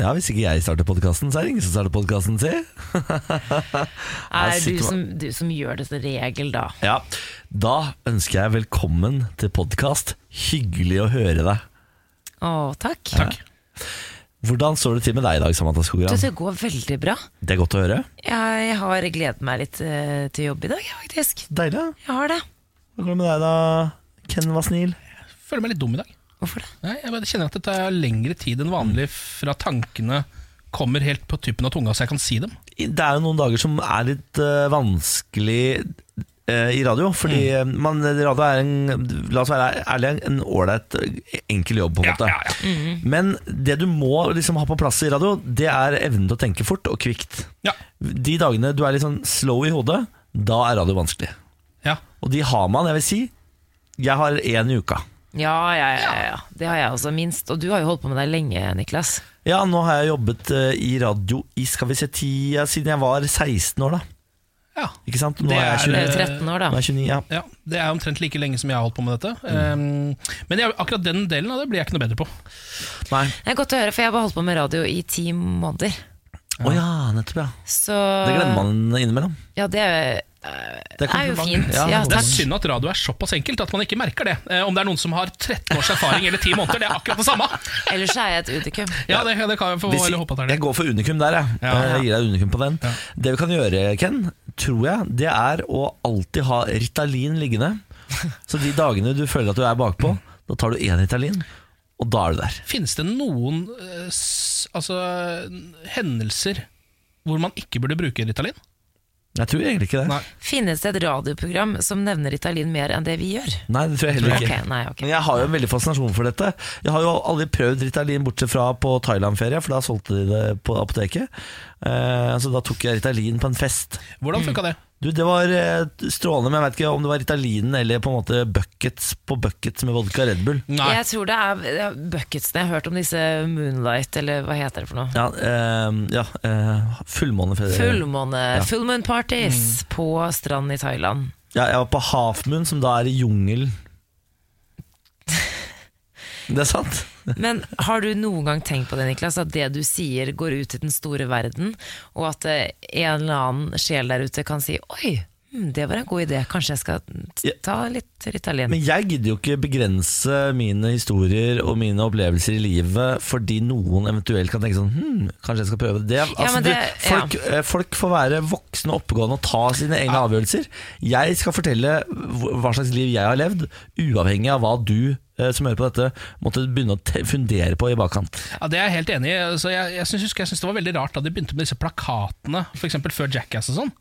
Ja, Hvis ikke jeg starter podkasten, så er det ingen som starter podkasten, si. Er du som, du som gjør det til regel, da. Ja, Da ønsker jeg velkommen til podkast. Hyggelig å høre deg. Å, takk. Takk. Hvordan står det til med deg i dag, Samantha Skogran? det går veldig bra. Det er godt å høre. Jeg har gledet meg litt eh, til jobb i dag, faktisk. Deilig. Jeg har det. Hva går det med deg, da? Ken Vasnil? Føler meg litt dum i dag. Hvorfor det? Nei, jeg kjenner at det tar lengre tid enn vanlig fra tankene kommer helt på tuppen av tunga, så jeg kan si dem. Det er jo noen dager som er litt uh, vanskelig uh, i radio. Fordi mm. man, radio er en La oss være ærlige, en ålreit, enkel jobb, på en Ja, måte. ja, ja. Men det du må liksom ha på plass i radio, det er evnen til å tenke fort og kvikt. Ja. De dagene du er litt sånn slow i hodet, da er radio vanskelig. ja. Og de har man, jeg vil si. Jeg har én i uka. Ja, ja, ja, ja. Det har jeg også minst. Og du har jo holdt på med det lenge, Niklas. Ja, nå har jeg jobbet eh, i radio i skal vi se, tida siden jeg var 16 år, da. ja. Ikke sant? Nå Det er er, 29. Du er jo 13 år, da. Nå er 29 ja. Ja, Det er omtrent like lenge som jeg har holdt på med dette. Um, men jeg, akkurat den delen av det blir jeg ikke noe bedre på. Nei. Det er godt å høre, for jeg har holdt på med radio i ti måneder. Å ja, nettopp, ja. Så Det glemmer man innimellom. Ja, det er, Det er jo fint. Ja, Ja, det Det er synd at radio er såpass enkelt at man ikke merker det. Eh, om det er noen som har 13 års erfaring eller 10 måneder, det er akkurat det samme. Ellers er jeg et unikum. Ja, det, det kan jeg få Hvis, håpe at det er jeg går for unikum der, jeg. Ja. Jeg gir deg unikum på den. Ja. Det vi kan gjøre, Ken, tror jeg, det er å alltid ha Ritalin liggende. Så de dagene du føler at du er bakpå, da tar du én Ritalin, og da er du der. Finnes det noen eh, altså, hendelser hvor man ikke burde bruke Ritalin? Jeg tror egentlig ikke det. Nei. Finnes det et radioprogram som nevner Ritalin mer enn det vi gjør? Nei, det tror jeg heller ikke. Ok, nei, ok. Men jeg har jo en veldig fascinasjon for dette. Jeg har jo aldri prøvd Ritalin bortsett fra på Thailand-ferie, for da solgte de det på apoteket. Eh, så da tok jeg Ritalin på en fest. Hvordan funka det? Du, Det var eh, strålende, men jeg vet ikke om det var Ritalinen eller på en måte buckets på buckets med vodka Red Bull. Nei. Jeg tror det er bucketsene. Jeg har hørt om disse Moonlight, eller hva heter det for noe? Ja, eh, ja eh, fullmåne Fullmåne, Ja. Fullmoon parties parties på stranden i Thailand. Ja, jeg var på Half Moon, som da er i jungelen. Det er sant. Men har du noen gang tenkt på det, Niklas, at det du sier går ut i den store verden, og at eh, en eller annen sjel der ute kan si 'oi, hm, det var en god idé, kanskje jeg skal ta litt Ritalin'? Men jeg gidder jo ikke begrense mine historier og mine opplevelser i livet fordi noen eventuelt kan tenke sånn hm, kanskje jeg skal prøve det. Altså, du, det- folk, ja. folk får være voksne og oppegående og ta sine egne avgjørelser. Jeg skal fortelle hva slags liv jeg har levd, uavhengig av hva du eh, som hører på dette, måtte begynne å fundere på i bakkant. Ja, Det er jeg helt enig i. Jeg, jeg syns det var veldig rart da de begynte med disse plakatene, f.eks. før Jackass og sånn.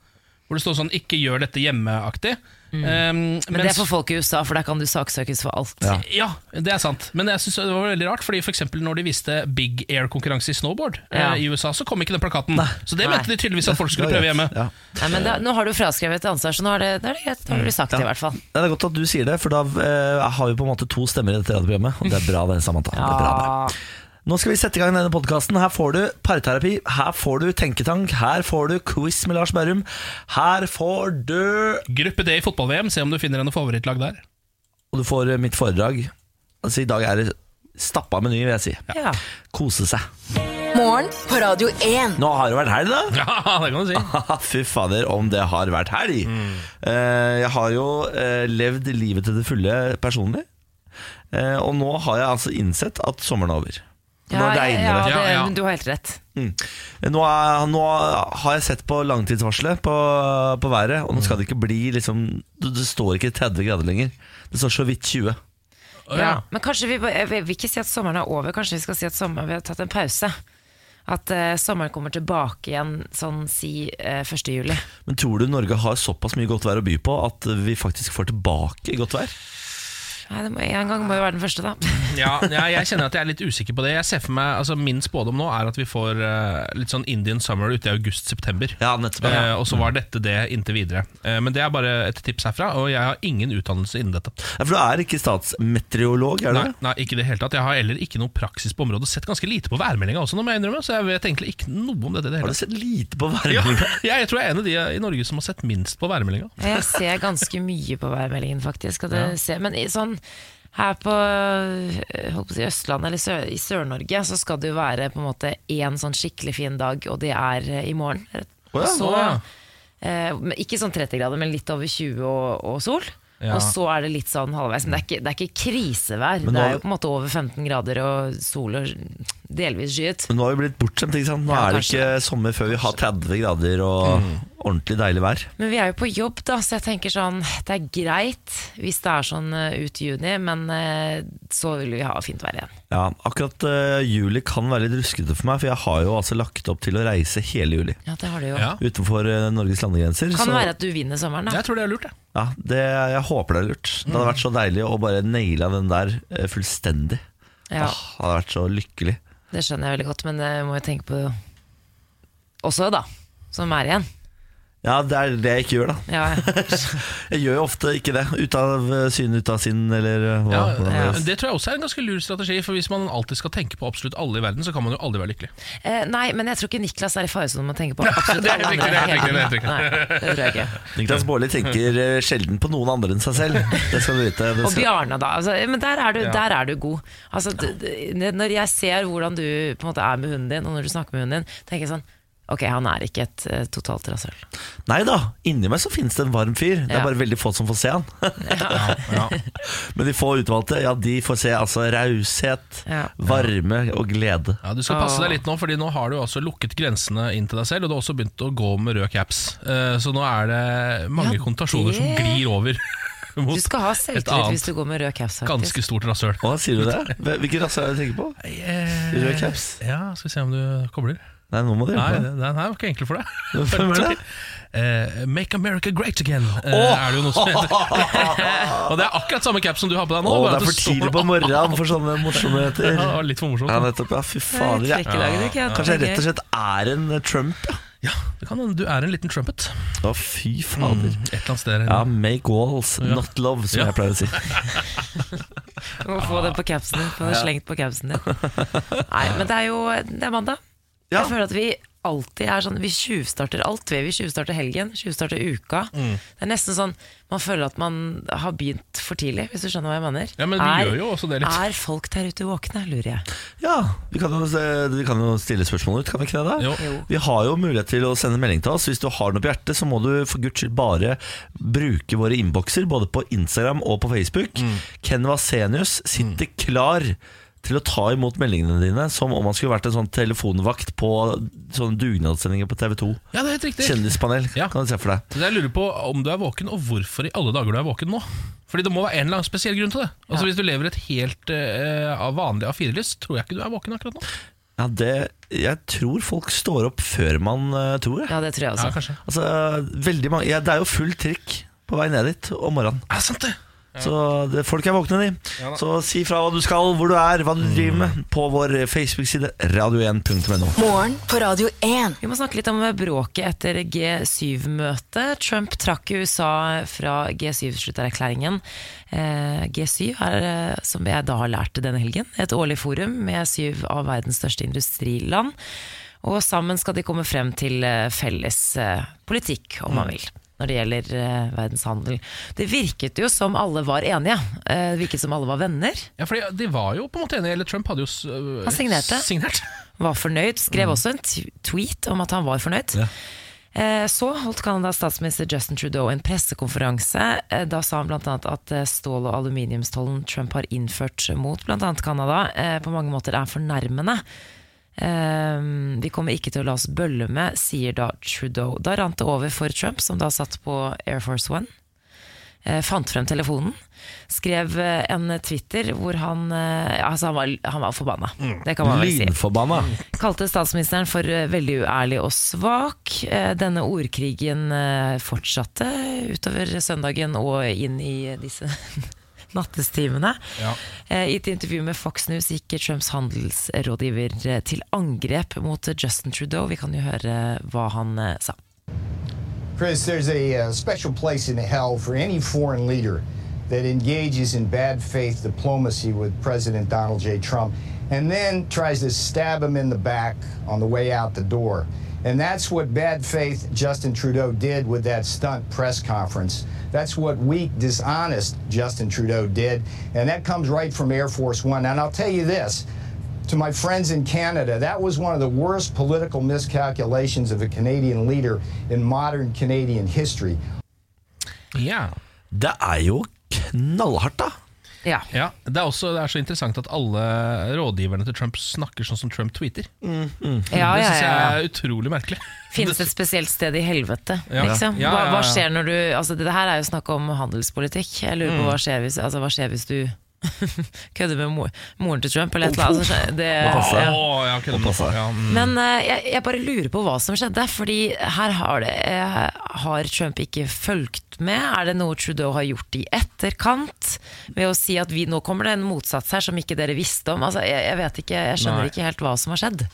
Hvor det står sånn 'ikke gjør dette hjemmeaktig'. Mm. Um, Men det er for folk i USA, for der kan du saksøkes for alt. Ja. Ja, det er sant. Men jeg synes det var veldig rart, fordi for eksempel når de viste Big Air-konkurranse i snowboard Ja. eh, i USA, så kom ikke den plakaten. Så det mente de tydeligvis at folk skulle prøve hjemme. Ja. Nei, men da, nå har du fraskrevet ansvar, så nå er det, det er det. Da har du sagt det, i hvert fall. Det er godt at du sier det, for da eh, har vi på en måte to stemmer i dette radioprogrammet. Og det er bra, det, Samantha. Det er bra, det. Nå skal vi sette i gang denne podkasten. Her får du parterapi, her får du tenketank, her får du quiz med Lars Berrum. Her får du Gruppe D i fotball-VM, se om du finner en favorittlag der. Og du får eh, mitt foredrag. Altså, I dag er det stappa meny, vil jeg si. Ja. Kose seg. Morgen på Radio 1. Nå har det vært helg, da. Ja, det kan du si. Fy fader, om det har vært helg. Mm. jeg har jo eh, levd livet til det fulle personlig. Eh, og nå har jeg altså innsett at sommeren er over. Nå Ja, regner ja, det. det, Ja, ja. Du har helt rett. Nå, er, nå har jeg sett på langtidsvarselet på, på været, og nå skal det ikke bli liksom Det, det står ikke 30 grader lenger. Det står så vidt 20. Ja. Men kanskje vi, vi vil ikke si at sommeren er over, kanskje vi skal si at sommeren, vi har tatt en pause. At uh, sommeren kommer tilbake igjen sånn si uh, 1. juli. Men tror du Norge har såpass mye godt vær å by på at vi faktisk får tilbake godt vær? Nei, det må, en gang må jo være den første, da. Ja, ja, jeg kjenner at jeg er litt usikker på det. Jeg ser for meg, altså Min spådom nå er at vi får uh, litt sånn Indian summer ute i august-september. Ja, nettopp. Eh, og så var dette det inntil videre. Uh, men det er bare et tips herfra, og jeg har ingen utdannelse innen dette. Ja, for du er ikke statsmeteorolog, er du Nei, nei, ikke i det hele tatt. Jeg har heller ikke noe praksis på området. Sett ganske lite på værmeldinga også, nå må jeg innrømme, så jeg vet egentlig ikke noe om dette. det Har du sett lite på Ja, jeg tror jeg er en av de i Norge som har sett minst på værmeldinga. Jeg ser ganske mye på værmeldingen, faktisk. Og det ser, men i sånn Her på, eh, holdt på å si Østlandet, eller Sør, i Sør-Norge, så skal det jo være på en måte én sånn skikkelig fin dag, og det er eh, i morgen. Ja, så, å ja. eh, ikke sånn 30 grader, men litt over 20 og, og sol. Ja. Og så er det litt sånn halvveis. Men det er ikke, det er ikke krisevær. Nå, det er jo på en måte over 15 grader og sol og delvis skyet. Men nå har vi blitt bortskjemt. Nå Ja, er det ikke sommer før vi har 30 grader og ordentlig deilig vær. Men vi er jo på jobb, da, så jeg tenker sånn Det er greit hvis det er sånn ut i juni, men eh, så vil vi ha fint vær igjen. Ja, Akkurat uh, juli kan være litt ruskete for meg, for jeg har jo altså lagt opp til å reise hele juli. Ja, det har du jo. Ja. Utenfor uh, Norges landegrenser. Kan så- det være at du vinner sommeren, da. Jeg tror det er lurt, jeg. Ja, det, Jeg håper det er lurt. Det hadde vært så deilig å bare naile den der uh, fullstendig. Ja, Åh, det hadde vært så lykkelig. Det skjønner jeg veldig godt, men jeg må jo tenke på også, da. Som er igjen. Ja, det er det jeg ikke gjør, da. Ja, Jeg gjør jo ofte ikke det. Ut av syn, syne, ut av sinn, eller eh, hva. Ja, ja. det- Det tror jeg også er en ganske lur strategi, for hvis man alltid skal tenke på absolutt alle i verden, så kan man jo aldri være lykkelig. Eh, nei, men jeg tror ikke Niklas er i faresonen med å tenke på absolutt Det alle andre. det tror jeg ikke. Niklas Baarli tenker eh, sjelden på noen andre enn seg selv. Det skal du vite. Skal... Og. Bjarne, da. Altså, men der er, du, Ja. der er du god. Altså, d- d- når jeg ser hvordan du på en måte er med hunden din, og når du snakker med hunden din, tenker jeg sånn Ok, han er ikke et uh, totalt rasshøl. Nei da, inni meg så finnes det en varm fyr. Det er Ja. bare veldig få som får se han. Ja. Men de få utvalgte, ja, de får se altså raushet, Ja. varme og glede. Ja, Du skal passe deg litt nå, Fordi nå har du altså lukket grensene inn til deg selv, og du har også begynt å gå med rød caps. Uh, Så nå er det mange Ja, konnotasjoner som glir over Du skal ha selvtillit hvis du går med rød caps. faktisk. ganske stort rasshøl. Hva sier du det? Hvilken rasshøl er det du tenker på? Eh, Rød caps? Ja, skal vi se om du kobler. Nei, nå må du Nei, hjelpe det her var ikke enkel for deg. Hvem er det? Eh, Make America Great Again eh, er det jo noe som heter. og det er akkurat samme cap som du har på deg nå. Å, bare det at er for står- tidlig på morgenen for sånne morsomheter. Ja, det var litt for morsomt. Ja, nettopp. Ja, fy fader. Er Jeg, ikke? Ja, kanskje jeg rett og slett er en eh, Trump, ja. Ja, det kan hende du er en liten trumpet. Å, fy Mm, fader. et eller annet sted. Ja, make walls, Ja. not love, som Ja. jeg pleier å si. Du må få det på capsen din. Få det slengt på capsen din. Nei, men det er jo Det er mandag. Ja. Jeg føler at vi alltid er sånn Vi tjuvstarter alt. Vi Vi tjuvstarter helgen, tjuvstarter uka. Mm. Det er nesten sånn man føler at man har begynt for tidlig, hvis du skjønner hva jeg mener. Ja, men vi er, gjør jo også det litt. Er folk der ute våkne, lurer jeg. Ja, vi kan, jo, vi kan jo stille spørsmål ut, kan vi ikke det? da? Jo. Jo. Vi har jo mulighet til å sende melding til oss. Hvis du har noe på hjertet, så må du for guds skyld bare bruke våre innbokser, både på Instagram og på Facebook. Ken Vasenius sitter klar til å ta imot meldingene dine som om han skulle vært en sånn telefonvakt på sånne dugnadssendinger på TV 2. Ja, det er helt riktig. Kjendispanel, Ja. kan du se for deg. Så jeg lurer på om du er våken, og hvorfor i alle dager du er våken nå. Fordi det må være en eller annen spesiell grunn til det. Altså Hvis du lever et helt uh, vanlig A4-lyst, tror jeg ikke du er våken akkurat nå. Ja, det, jeg tror folk står opp før man uh, tror. Ja, det tror jeg Ja, også. kanskje Altså, veldig mange, ja, det er jo full trikk på vei ned dit om morgenen. Er det sant, det? Så det, folk er våkne, de. Ja så si fra hva du skal, hvor du er, hva du driver med, på vår Facebook-side radio1.no. Morgen på Radio 1. Vi må snakke litt om bråket etter G7-møtet. Trump trakk USA fra G7-slutterklæringen. Eh, G7 er, eh, som jeg da har lært denne helgen, et årlig forum med syv av verdens største industriland. Og sammen skal de komme frem til eh, felles politikk, om man vil. Når det gjelder eh, verdenshandel. Det virket jo som alle var enige. Eh, det virket som alle var venner. Ja, for De var jo på en måte enige, eller Trump hadde jo s- øh, Han signerte. signert. var fornøyd, skrev også en t- tweet om at han var fornøyd. Ja. Eh, Så holdt Canadas statsminister Justin Trudeau en pressekonferanse. Eh, Da sa han bl.a. at eh, stål- og aluminiumstollen Trump har innført mot bl.a. Canada, eh, på mange måter er fornærmende. Eh, Vi kommer ikke til å la oss bølle med, sier da Trudeau. Da rant det over for Trump, som da satt på Air Force One. Eh, Fant frem telefonen, skrev eh, en Twitter hvor han eh, Altså, han var, han var forbanna. Det kan man vel si Lynforbanna. kalte statsministeren for veldig uærlig og svak. Denne ordkrigen fortsatte utover søndagen og inn i disse nattestimene. Ja. Eh, I et intervju med Fox News gikk Trumps handelsrådgiver eh, til angrep mot Justin Trudeau. Vi kan jo høre hva han eh, sa. Chris, there's a uh, special place in hell for any foreign leader that engages in bad faith diplomacy with President Donald J. Trump. and then tries to stab him in the back on the way out the door. And that's what bad faith Justin Trudeau did with that stunt press conference. That's what weak, dishonest Justin Trudeau did. And that comes right from Air Force One. And I'll tell you this to my friends in Canada, that was one of the worst political miscalculations of a Canadian leader in modern Canadian history. Yeah. Det er jo knallhardt, da. Ja. Ja, det er også det er så interessant at alle rådgiverne til Trump snakker sånn som Trump tweeter. Ja, det ja, syns ja, jeg ja. er utrolig merkelig. Finnes det et spesielt sted i helvete, Ja. liksom? Ja, Hva, ja, hva hva skjer når du Altså, det her er jo snakk om handelspolitikk. Jeg lurer på hva skjer hvis, altså, hva skjer hvis du kødder med mor, moren til Trump, eller et eller annet. Det, ja. Ja, ja, mm. Men jeg, jeg bare lurer på hva som skjedde, fordi her har, det, eh, har Trump ikke fulgt med. Er det noe Trudeau har gjort i etterkant? Ved å si at vi, nå kommer det en motsats her som ikke dere visste om. Altså, jeg, jeg vet ikke, jeg skjønner Nei. ikke helt hva som har skjedd.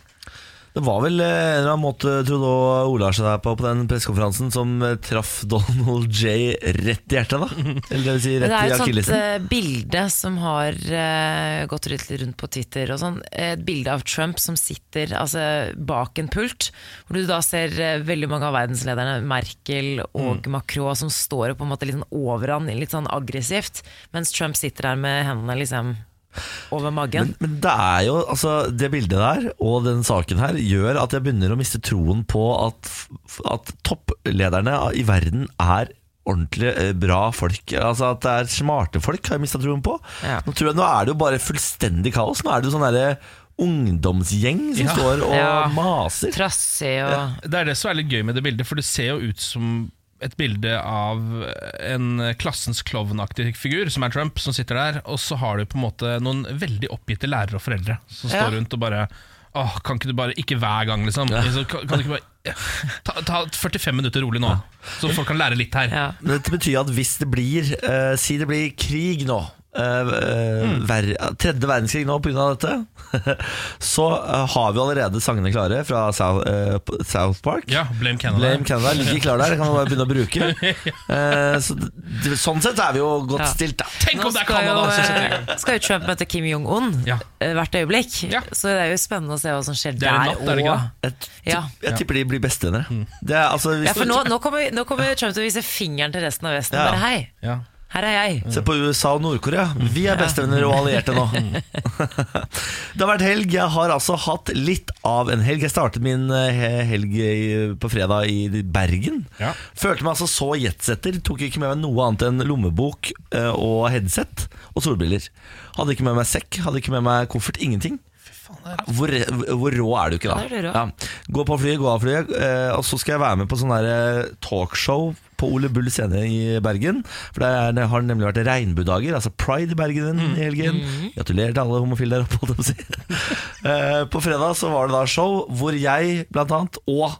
Det var vel eh, en eller annen måte Trudeau ordla seg der på på den pressekonferansen som eh, traff Donald J rett i hjertet, da. Eller det vil si Det rett er i et sånt akillesen. eh, bilde som har gått litt rundt på Twitter og sånn. Et bilde av Trump som sitter altså, bak en pult, hvor du da ser veldig mange av verdenslederne, Merkel og Mm. Macron, som står og på en måte litt sånn over han, litt sånn aggressivt, mens Trump sitter der med hendene liksom over magen. Men, men det er jo, altså det bildet der og den saken her gjør at jeg begynner å miste troen på at, at topplederne i verden er ordentlig eh, bra folk. Altså At det er smarte folk, har jeg mista troen på. Ja. Nå, jeg, nå er det jo bare fullstendig kaos. Nå er det jo sånn derre ungdomsgjeng som Ja. står og Ja. maser. Trassig og Det er det som er litt gøy med det bildet, for det ser jo ut som et bilde av en klassens klovnaktig figur, som er Trump, som sitter der, og så har du på en måte noen veldig oppgitte lærere og foreldre som Ja. står rundt og bare Åh, kan ikke du bare Ikke hver gang, liksom. Ja. kan, kan du ikke bare ta, ta 45 minutter rolig nå, så folk kan lære litt her. ja. Dette betyr at hvis det blir eh, Si det blir krig nå eh, eh, ver Tredje verdenskrig nå pga. dette Så uh, har vi allerede sangene klare Fra South, uh, South Park Ja, Blame Canada. Blame Canada ligger klar der Det kan vi bare begynne å bruke Eh, så, Sånn sett er vi jo godt Ja. stilt da Tenk om det er Canada eh, skal jo Trump møte Kim Jong-un Ja. eh, hvert øyeblikk, Ja. så det er jo spennende å se hva som skjer er der natt, er det ikke òg. Jeg, jeg tipper de blir bestevenner Det er altså Ja, for nå, nå, kommer, nå kommer Trump til å vise fingeren til resten av Vesten. Ja. Bare hei, Ja. Her er jeg. Se på USA og Nordkorea. Vi er bestevenner og allierte nå. det har vært helg. Jeg har altså hatt litt av en helg. Jeg startet min eh, helg på fredag i Bergen. Ja. Følte meg altså så jetsetter. Tok ikke med meg noe annet enn lommebok eh, og headset og solbriller. Hadde ikke med meg sekk, hadde ikke med meg koffert. Ingenting. Hvor, hvor rå er du ikke da? Ja. Gå på flyet, gå av flyet, eh, og så skal jeg være med på sånn der, talkshow på Ole Bull scene i Bergen. For der er- det har nemlig vært regnbuedager, altså pride i Bergen Mm. i helgen. Gratulerer til alle homofile der oppe, holdt jeg på å si. Eh, På fredag så var det da show hvor jeg blant annet og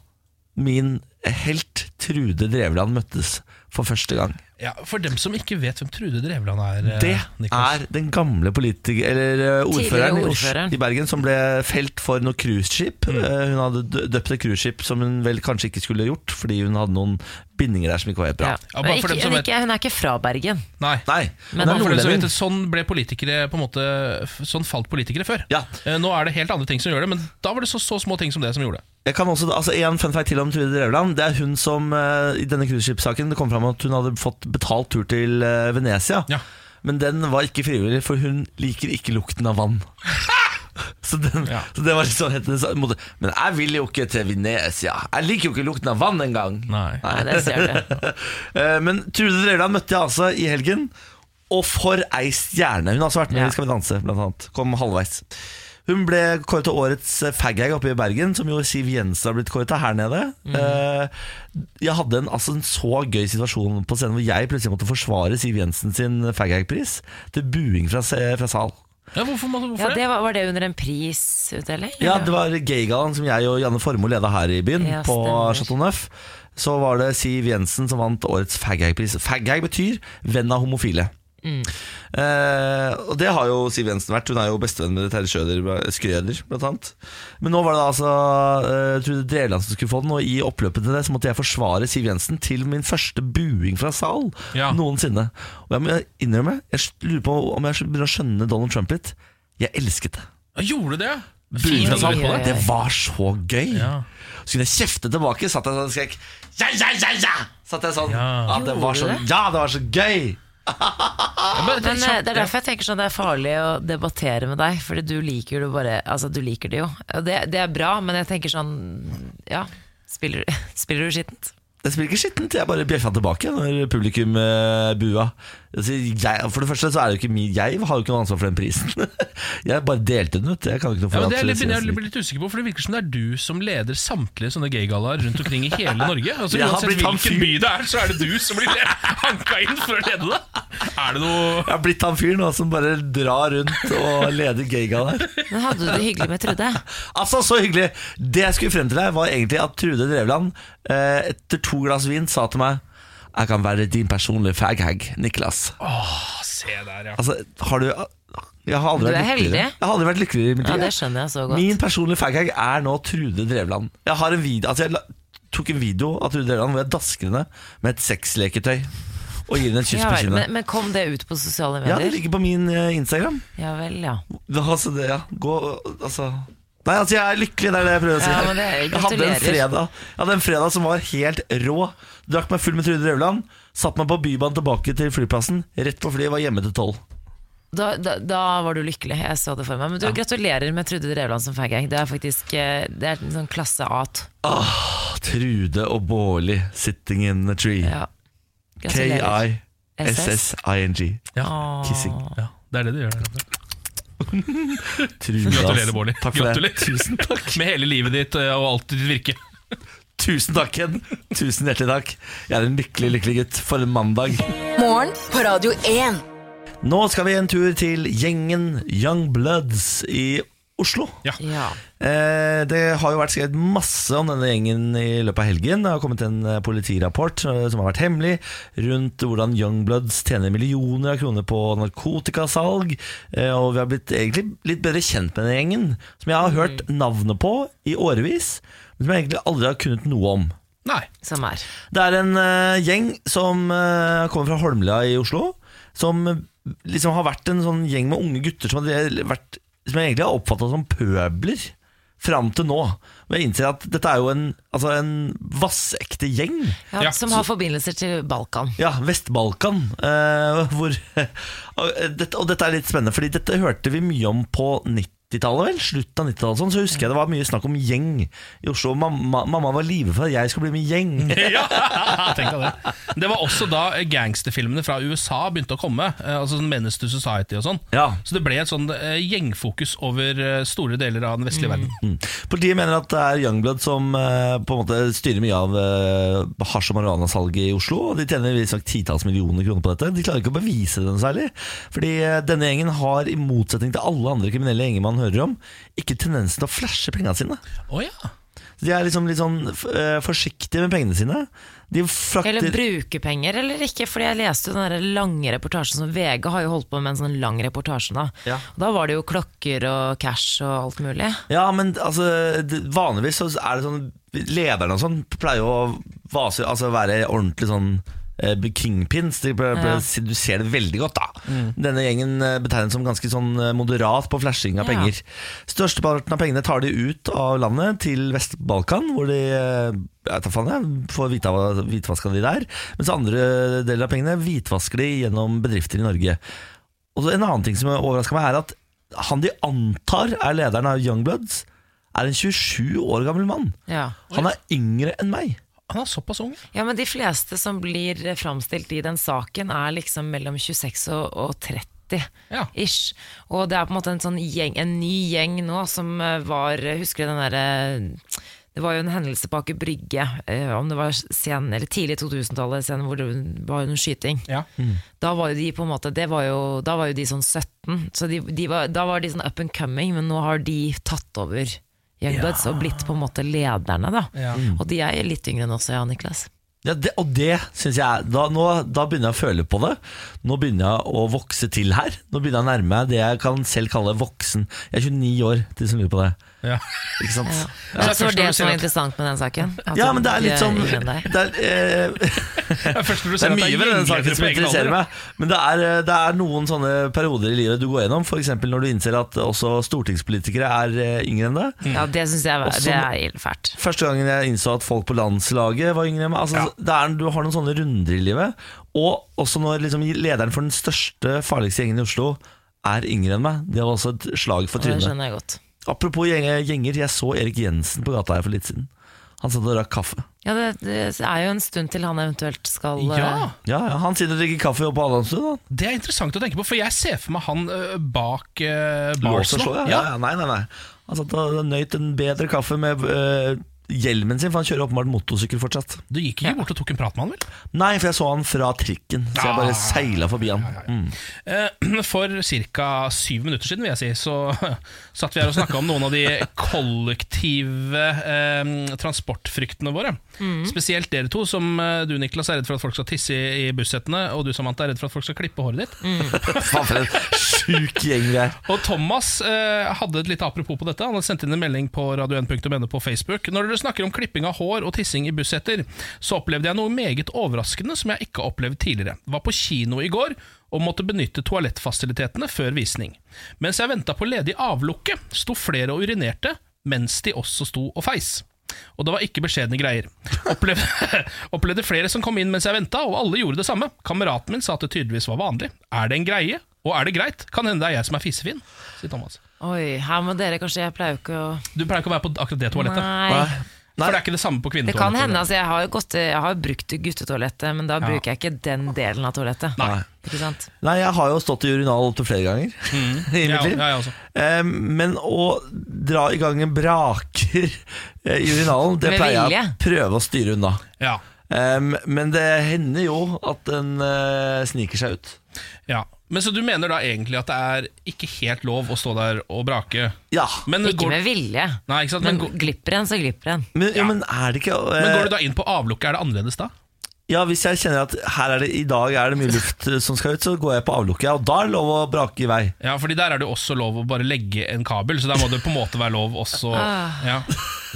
min helt Trude Drevland møttes for første gang. Ja, For dem som ikke vet hvem Trude Drevland er, eh, Det Niklas. er den gamle politiker, eller eh, ordføreren, i ordføreren. i Bergen som ble felt for noe cruiseskip. Mm. Eh, Hun hadde døpt et cruiseskip som hun vel kanskje ikke skulle gjort, fordi hun hadde noen bindinger der som ikke var helt bra. Ja. Ja, Men ikke, hun, vet- ikke, hun er ikke fra Bergen. Nei. Nei, Men er for dem som vet Sånn ble politikere på en måte Sånn falt politikere før. Ja. Nå er det helt andre ting som gjør det, men da var det så, så små ting som det som gjorde det. Jeg kan også, altså En fun fact til om Trude Drevland. Det er hun som eh, I denne cruiseskipssaken Det kom fram at hun hadde fått betalt tur til eh, Venezia. Ja. Men den var ikke frivillig, for hun liker ikke lukten av vann. Så, den, Ja. så det var liksom hennes måte. Men jeg vil jo ikke til Venezia. Jeg liker jo ikke lukten av vann engang. Nei. Nei, det ser du. Eh, Men Trude Drevland møtte jeg altså i helgen. Og for ei stjerne! Hun har også vært med Ja. i Skal vi danse, blant annet. Kom halvveis. Hun ble kåret til årets eh, faghag oppe i Bergen, som jo Siv Jensen har blitt kåret til her nede. Mm. Jeg hadde en, altså en så gøy situasjon på scenen hvor jeg plutselig måtte forsvare Siv Jensen sin faghag-pris til buing fra, fra sal. Ja, hvorfor, hvorfor Ja, det? var, var det under en prisutdeling? Ja, det var Gaygallaen som jeg og Janne Formoe leda her i byen, Ja, på. Chateau Neuf. Så var det Siv Jensen som vant årets faghag-pris. Faghag betyr venn av homofile. Mm. Eh, og det har jo Siv Jensen vært. Hun er jo bestevenn med Terje Schrøder, Skrøder, blant annet. Men nå var det da altså uh, Trude Dreland som skulle få den, og i oppløpet til det så måtte jeg forsvare Siv Jensen til min første buing fra sal Ja. noensinne. Og jeg må innrømme, jeg lurer på om jeg begynner å skjønne Donald Trump litt. Jeg elsket det. Ja, Gjorde du det? Fra Oi, det. Det var så gøy. Ja. Så kunne jeg kjefte tilbake, satt jeg sånn og skrek Ja, ja, ja, ja! Satt jeg sånn Ja. Det var så, ja, det var så gøy! Men det er Men eh, det er derfor jeg tenker sånn det er farlig å debattere med deg, Fordi du liker det bare Altså, du liker det jo. Det, det er bra, men jeg tenker sånn Ja, spiller, spiller du skittent? Det spiller ikke skittent, jeg bare bjeffa tilbake når publikum uh, bua. Altså, jeg, for det første så er det jo ikke min Jeg har jo ikke noe ansvar for den prisen. jeg bare delte den ut. Jeg kan ikke noe for ja, det er litt, jeg er litt usikker på, for det virker som det er du som leder samtlige sånne gaygallaer rundt omkring i hele Norge. Altså, uansett hvilken by det er, så er det du som blir hanka inn for å lede det. Er det noe Jeg har blitt han fyren nå som bare drar rundt og leder gaygallaer. Men hadde du det hyggelig med Trude? Altså, så hyggelig! Det jeg skulle frem til her, var egentlig at Trude Drevland eh, etter to glass vin sa til meg Jeg kan være din personlige faghag, Niklas. Åh, Se der, ja. Altså, har du Jeg har aldri Du er vært heldig. Jeg har aldri vært lykkeligere i mitt Ja, det skjønner jeg så godt. Min personlige faghag er nå Trude Drevland. Jeg har en video Altså, jeg tok en video av Trude Drevland hvor jeg dasker henne med et sexleketøy. Og gir henne et kyss Ja på kinnet. men, men kom det ut på sosiale medier? Ja, det ligger på min eh, Instagram. Ja vel, ja. Altså, det, ja, gå, altså Nei, altså, jeg er lykkelig, det er det jeg prøver å si. Ja, men det er- jeg hadde en fredag Jeg hadde en fredag som var helt rå. Drakk meg full med Trude Drevland. Satt meg på Bybanen tilbake til flyplassen. Rett på flyet, var hjemme til tolv. Da, da, da var du lykkelig, jeg så det for meg. Men du, gratulerer med Trude Drevland som faggang. Det er faktisk eh, Det er en sånn klasse A-t. Trude og Bårli sitting in a tree. Ja. K-i-s-s-i-n-g. Ja. Kissing. ja. Det er det du gjør. der. Trude, Gratulerer, Bårdli. Takk for Gratulerer. det. Tusen takk. Med hele livet ditt eh, og alt ditt virke. Tusen takk, Ken. Tusen hjertelig takk. Jeg er en lykkelig, lykkelig gutt for en mandag. Morgen på Radio 1. Nå skal vi en tur til gjengen Young Bloods i Oslo. Ja. Eh, det har jo vært skrevet masse om denne gjengen i løpet av helgen. Det har kommet en eh, politirapport eh, som har vært hemmelig rundt hvordan Youngbloods tjener millioner av kroner på narkotikasalg. Eh, og vi har blitt egentlig litt bedre kjent med denne gjengen, som jeg har hørt navnet på i årevis, men som jeg egentlig aldri har kunnet noe om. Nei. Som er. Det er en eh, gjeng som kommer fra Holmlia i Oslo, som liksom har vært en sånn gjeng med unge gutter som, har vært, som jeg egentlig har oppfatta som pøbler. Fram til nå. Og jeg innser at dette er jo en, altså en vassekte gjeng. Ja, Ja, som så- har forbindelser til Balkan. Ja, Vest-Balkan. eh, hvor, og, dette, og dette er litt spennende, Fordi dette hørte vi mye om på 90-tallet. vel, Slutt av 90-tallet. Sånn, så husker jeg det var mye snakk om gjeng i Oslo. Mamma, mamma var livredd for at jeg skulle bli med gjeng. ja, tenk deg det. Det var også da gangsterfilmene fra USA begynte å komme. eh, Altså sånn Menace to Society og sånn. Ja. Så det ble et sånn eh, gjengfokus over eh, store deler av den vestlige verden. Mm. Politiet mener at det er Youngblood som på en måte styrer mye av uh, hasj- og marihuanasalget i Oslo. Og de tjener visstnok titalls millioner kroner på dette. De klarer ikke å bevise det noe særlig. Fordi denne gjengen har, i motsetning til alle andre kriminelle gjenger man hører om, ikke tendensen til å flashe pengene sine. Oh, ja. De er liksom litt sånn uh, forsiktige med pengene sine. De frakter Eller bruke penger eller ikke, fordi jeg leste jo den der lange reportasjen som VG har jo holdt på med en sånn lang reportasje da. Ja. Da var det jo klokker og cash og alt mulig. Ja, men altså, vanligvis så er det sånn Lederne og sånn pleier jo å vase, altså være ordentlig sånn kingpins. De pleier, Ja. Du ser det veldig godt, da. Denne gjengen eh, betegnes som ganske sånn eh, moderat på flashing av Ja. penger. Størsteparten av pengene tar de ut av landet til Vest-Balkan, hvor de eh, jeg faen jeg, får hvitva- hvitvaska de der. Mens andre deler av pengene hvitvasker de gjennom bedrifter i Norge. Og så En annen ting som overraska meg, er at han de antar er lederen av Youngbloods, er en 27 år gammel mann. Ja. Han er yngre enn meg. Han er såpass ung. ja, men de fleste som blir framstilt i den saken er liksom mellom 26 og, og 30. Ja. Ish. Og det er på en måte en sånn gjeng, en ny gjeng nå som eh, var Husker du den derre Det var jo en hendelse på Aker Brygge, eh, om det var sen, eller tidlig 2000-tallet, hvor det var jo en skyting. Ja. Da var jo de på en måte det var jo, Da var jo de sånn 17, så de, de var, da var de sånn up and coming, men nå har de tatt over Youngbloods og blitt på en måte lederne, da. Ja. Og de er litt yngre enn oss, ja, Niklas. Ja, det, og det syns jeg da, nå, da begynner jeg å føle på det. Nå begynner jeg å vokse til her. Nå begynner jeg å nærme meg det jeg kan selv kalle voksen. Jeg er 29 år, til de som lurer på det. Ja. Ikke sant? Ja. Ja, Jeg tror det som var interessant med den saken. At Ja, men det er litt deg. det er, eh, Det er, mye ved den saken som interesserer meg. Men det er, eh, det er noen sånne perioder i livet du går gjennom. F.eks. når du innser at også stortingspolitikere er eh, yngre enn deg. Ja, det syns jeg var, det er ille fælt. Første gangen jeg innså at folk på landslaget var yngre enn meg. Altså, det er, du har noen sånne runder i livet. Og også når liksom, lederen for den største, farligste gjengen i Oslo er yngre enn meg. Det var også et slag for Og det trynet. skjønner jeg godt. Apropos gjenger, jeg så Erik Jensen på gata her for litt siden. Han satt og drakk kaffe. Ja, det, det er jo en stund til han eventuelt skal eh, Ja, Ja, ja, Han sitter og drikker kaffe oppe på Adamstuen. det er interessant å tenke på, for jeg ser for meg han uh, bak uh, barsen. og bars slå, nå. ja. ja. ja. Nei, nei, nei. Han satt og nøyt en bedre kaffe med øh, hjelmen sin, for han kjører åpenbart motorsykkel fortsatt. Du gikk ikke bort og tok en prat med han, vel? Nei, for jeg så han fra trikken, så jeg Ah. bare seila forbi han. Mm. Eh, For ca. syv minutter siden vil jeg si, så satt vi her og snakka om noen av de kollektive eh, transportfryktene våre. Spesielt dere to, som eh, du Niklas er redd for at folk skal tisse i, i bussetene, og du Samantha er redd for at folk skal klippe håret ditt. Mm. for en sjuk gjeng vi er. Og Thomas eh, hadde et lite apropos på dette. Han hadde sendt inn en melding på radio1.no på Facebook. Når dere snakker om klipping av hår og tissing i bussetter, så opplevde jeg noe meget overraskende som jeg ikke har opplevd tidligere. Var på kino i går og måtte benytte toalettfasilitetene før visning. Mens jeg venta på ledig avlukke, sto flere og urinerte, mens de også sto og feis. Og det var ikke beskjedne greier. Opplevde, opplevde flere som kom inn mens jeg venta, og alle gjorde det samme. Kameraten min sa at det tydeligvis var vanlig. Er det en greie? Og er det greit? Kan hende det er jeg som er fisefin, sier Thomas. Oi, her må dere kanskje Jeg pleier jo ikke å Du pleier ikke å være på akkurat det toalettet. Nei. For det er ikke det samme på Det kan hende. altså Jeg har jo gått, jeg har brukt guttetoalettet, men da bruker jeg ikke den delen av toalettet. Nei. Ikke sant? Nei, jeg har jo stått i urinal opptil flere ganger i mitt liv. ja, ja, også. Men å dra i gang en braker eh, i urinalen, det pleier jeg å prøve å styre unna. Ja. Men det hender jo at den eh, sniker seg ut. ja. Men Så du mener da egentlig at det er ikke helt lov å stå der og brake? Ja. Men Ikke går, med vilje. Nei, ikke sant? Men Men, går, glipper en, så glipper en. Men, ja. Ja. men er det ikke uh... men går du da inn på avlukket, er det annerledes da? Ja, Hvis jeg kjenner at her er det, i dag er det mye luft eh, som skal ut, så går jeg på avlukket. Og da er det lov å brake i vei. Ja, fordi der er det også lov å bare legge en kabel, så der må det på en måte være lov også Ah. Ja,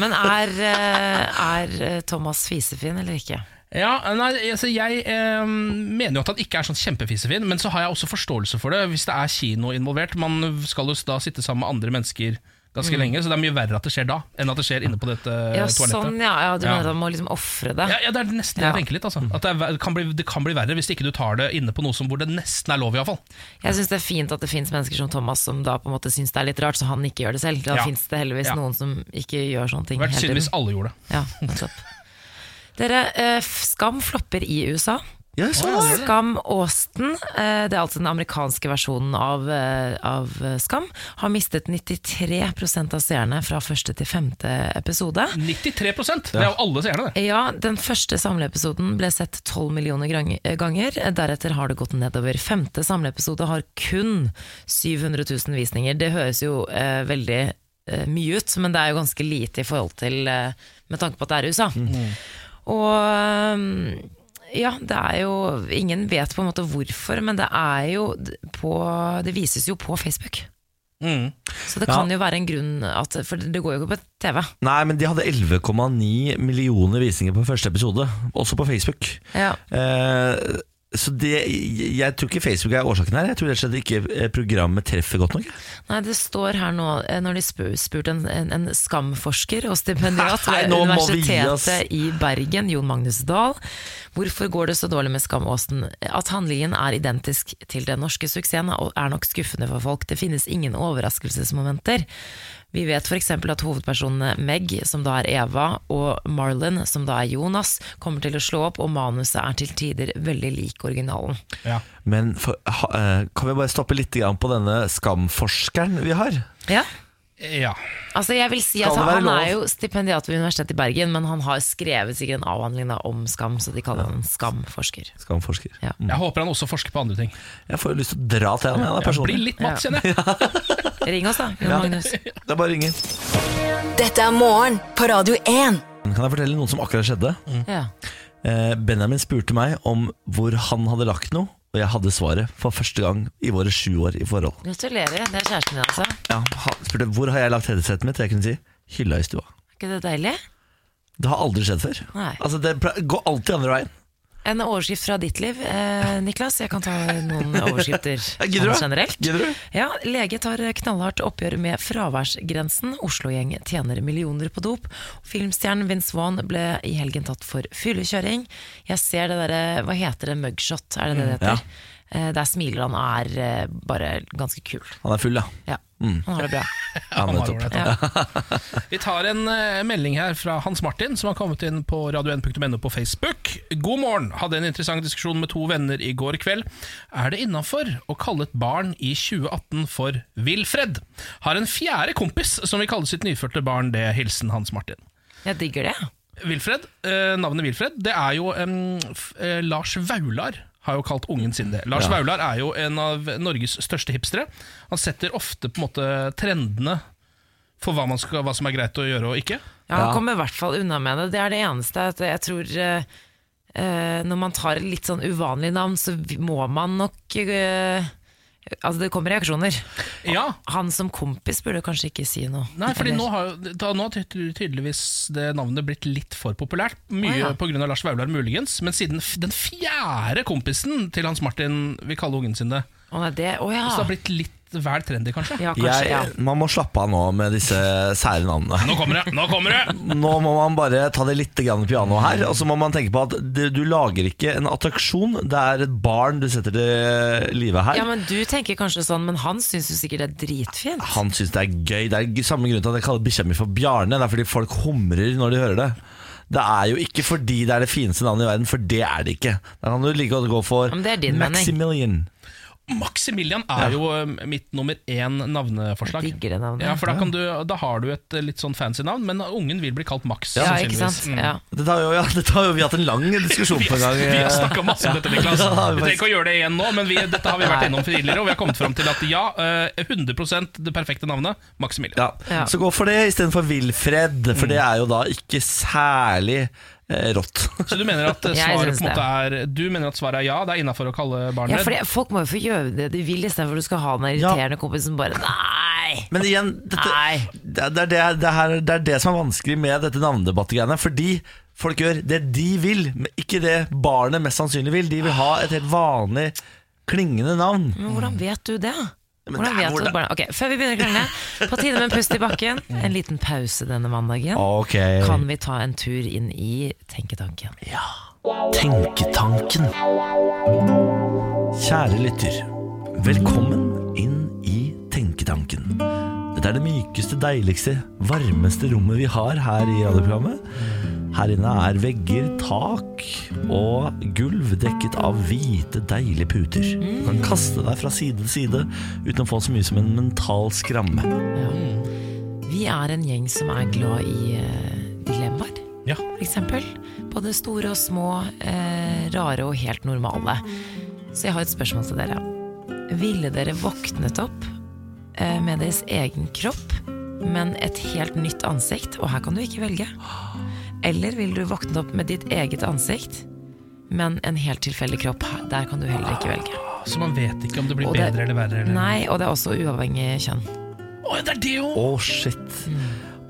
Men er, eh, er eh, Thomas fisefin eller ikke? ja nei, altså Jeg eh, mener jo at han ikke er sånn kjempefisefin, men så har jeg også forståelse for det hvis det er kino involvert. Man skal jo da sitte sammen med andre mennesker ganske lenge, så det er mye verre at det skjer da, enn at det skjer inne på dette Mm. Ja, toalettet. sånn, ja, ja Du Ja. mener at man må liksom ofre det? Ja, ja, det er nesten det jeg tenker litt. Altså. At det, er, kan bli, det kan bli verre hvis ikke du tar det inne på noe som hvor det nesten er lov. i hvert fall Jeg syns det er fint at det fins mennesker som Thomas som da på en måte syns det er litt rart, så han ikke gjør det selv. Da Ja. fins det heldigvis noen som ikke gjør sånne ting. Det hadde vært synd hvis alle gjorde det. Ja, nettopp. Dere, eh, Skam flopper i USA. Ja, så, Skam Austin, eh, det er altså den amerikanske versjonen av, eh, av eh, Skam, har mistet 93% av seerne fra første til femte episode. 93% Det er jo alle seerne, det. Ja, Den første samleepisoden ble sett 12 millioner ganger. Deretter har det gått nedover. Femte samleepisode har kun 700 000 visninger. Det høres jo eh, veldig eh, mye ut, men det er jo ganske lite i forhold til eh, Med tanke på at det er USA. Og eh, ja, det er jo Ingen vet på en måte hvorfor, men det er jo på Det vises jo på Facebook. Mm. Så det Ja. kan jo være en grunn at For det går jo ikke på TV. Nei, men de hadde 11,9 millioner visninger på første episode, også på Facebook. Ja. Eh, så det, jeg tror ikke Facebook er årsaken her. Jeg tror rett og slett ikke eh, programmet treffer godt nok. Nei, det står her nå, eh, når de spur, spurte en, en, en skamforsker og stipendiat ved. Universitetet i Bergen, Jon Magnus Dahl, hvorfor går det så dårlig med Skam-Åsen? At handlingen er identisk til den norske suksessen er nok skuffende for folk. Det finnes ingen overraskelsesmomenter. Vi vet f.eks. at hovedpersonene Meg, som da er Eva, og Marlon, som da er Jonas, kommer til å slå opp, og manuset er til tider veldig lik originalen. Ja. Men for, ha, eh, kan vi bare stoppe litt på denne skamforskeren vi har? Ja, ja. Altså jeg vil si at det Han lov? er jo stipendiat ved Universitetet i Bergen, men han har skrevet sikkert en avhandling da, om skam, så de kaller han skamforsker. Skamforsker. Ja. Jeg håper han også forsker på andre ting. Jeg får jo lyst til å dra til han. da, Jeg blir litt matt, kjenner jeg. Ring oss, da, Jon Ja. Magnus. Det er bare å ringe. Dette er morgen på Radio 1. Kan jeg fortelle noe som akkurat skjedde? Ja. Eh, Benjamin spurte meg om hvor han hadde lagt noe, Og jeg hadde svaret for første gang i våre sju år i forhold. Gratulerer. Det er kjæresten din, altså. Ja, spurte hvor har jeg lagt headsetet mitt. Jeg kunne si hylla i stua. Er ikke det deilig? Det har aldri skjedd før. Nei. Altså Det går alltid andre veien. En overskrift fra ditt liv, eh, Niklas. Jeg kan ta noen overskrifter sånn generelt. Ja, Lege tar knallhardt oppgjør med fraværsgrensen. Oslo-gjeng tjener millioner på dop. Filmstjernen Vince Vaughn ble i helgen tatt for fyllekjøring. Jeg ser det derre Hva heter det? Mugshot, er det det det heter? ja. Eh, Der smiler han og er eh, bare ganske kul. Han er full, ja. Ja, Mm. Han har det bra. ja Han har. Ja. Vi tar en eh, melding her fra Hans Martin, som har kommet inn på radio1.no på Facebook. God morgen. Hadde en interessant diskusjon med to venner i går kveld. Er det innafor å kalle et barn i 2018 for Wilfred? Har en fjerde kompis som vil kalle sitt nyfødte barn det. Hilsen Hans Martin. Jeg digger det. Wilfred, eh, Navnet Wilfred Det er jo um, Lars Vaular har jo kalt ungen sin det. Lars Ja. Vaular er jo en av Norges største hipstere. Han setter ofte på en måte trendene for hva, man skal, hva som er greit å gjøre og ikke. Ja, Han kommer i hvert fall unna med det. Det er det eneste. At jeg tror eh, eh, Når man tar et litt sånn uvanlig navn, så må man nok eh, Altså, det kommer reaksjoner. Ja, Han som kompis burde kanskje ikke si noe. Nei, fordi Eller- nå har, da, nå har tydeligvis det navnet blitt litt for populært. Mye ah, ja. av Lars Vaular, muligens. Men siden den fjerde kompisen til Hans Martin vil kalle ungen sin det, Å, det, å ja. så det har blitt litt vel trendy, kanskje. ja, kanskje, ja. Man må slappe av nå med disse sære navnene. Nå kommer det! Nå kommer det! Nå må man bare ta det litt grann piano her, og så må man tenke på at det, du lager ikke en attraksjon, det er et barn du setter til live her. ja, men Du tenker kanskje sånn, men han syns jo sikkert det er dritfint. Han syns det er gøy. Det er samme grunn til at jeg kaller bikkja mi for Bjarne. Det er fordi folk humrer når de hører det. Det er jo ikke fordi det er det fineste navnet i verden, for det er det ikke. Da kan du like godt gå for Men det din mening. Maximilian. Er jo eh, mitt nummer én navneforslag. Jeg digger det navnet. Ja, for da, kan du, da har du et eh, litt sånn fancy navn, men ungen vil bli kalt Max. Ja, ikke sant? Mm. Ja. Dette har jo, ja, dette har jo vi hatt en lang diskusjon på en gang. Vi har snakka masse om dette, Niklas. Vi trenger ikke å gjøre det igjen nå, men vi, dette har vi vært innom tidligere, og vi har kommet fram til at ja, eh, 100% det perfekte navnet Maximilian. Ja. Ja. Så gå for det istedenfor Wilfred, for det er jo da ikke særlig eh, rått. Så du mener at eh, svaret på en måte er Du mener at svaret er ja, det er innafor å kalle Ja, barnet for det, Folk må jo få gjøre det de vil, istedenfor at du skal ha den irriterende kompisen som bare Nei! Men igjen, dette, Nei. det, er det, det, her, det er det som er vanskelig med dette navnedebattgreiene. Fordi folk gjør det de vil, men ikke det barnet mest sannsynlig vil. De vil ha et helt vanlig klingende navn. Men hvordan vet du det? Hvordan vet du hvordan-? Ok, Før vi begynner å krangle, på tide med en pust i bakken. En liten pause denne mandagen. Okay. Kan vi ta en tur inn i tenketanken? Tenketanken. Kjære lytter, velkommen inn i Tenketanken. Dette er det mykeste, deiligste, varmeste rommet vi har her i radioprogrammet. Her inne er vegger, tak og gulv dekket av hvite, deilige puter. Du kan kaste deg fra side til side uten å få så mye som en mental skramme. Vi er en gjeng som er glad i eh, dilemmaer, Ja. eksempel. Både store og små, eh, rare og helt normale. Så jeg har et spørsmål til dere. Ville dere våknet opp eh, med deres egen kropp, men et helt nytt ansikt? Og her kan du ikke velge. Eller vil du våkne opp med ditt eget ansikt, men en helt tilfeldig kropp? Der kan du heller ikke velge. Så man vet ikke om det blir det- bedre eller verre. Eller? Nei, og det er også uavhengig kjønn. Å, det er det jo! Å, shit.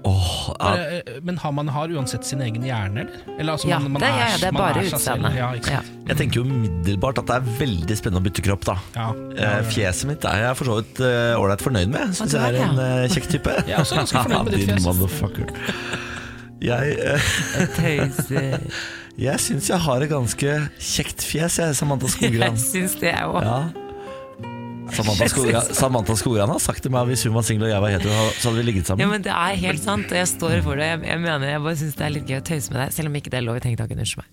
Åh, ja. Eh, Men har man har uansett sin egen hjerne, eller? eller altså, Ja, man, man det er, det er bare utseendet. Ja, Ja. Jeg tenker jo umiddelbart at det er veldig spennende å bytte kropp, da. Ja. Eh, Fjeset mitt er jeg for så vidt eh, ålreit fornøyd med. Syns jeg er en eh, kjekk type. Jeg er også ganske fornøyd med ditt fjes. Jeg, eh, jeg syns jeg har et ganske kjekt fjes, jeg, Samantha Skogran. Jeg syns det òg. Ja. Samantha Skogran, Samantha Skogran har sagt til meg at hvis hun var singel og jeg var hetero, så hadde vi ligget Ja, sammen. men Det er helt sant, og jeg står for det. Jeg, jeg mener, jeg bare syns det er litt gøy å tøyse med deg, selv om ikke det er lov i tenketanken. Unnskyld meg.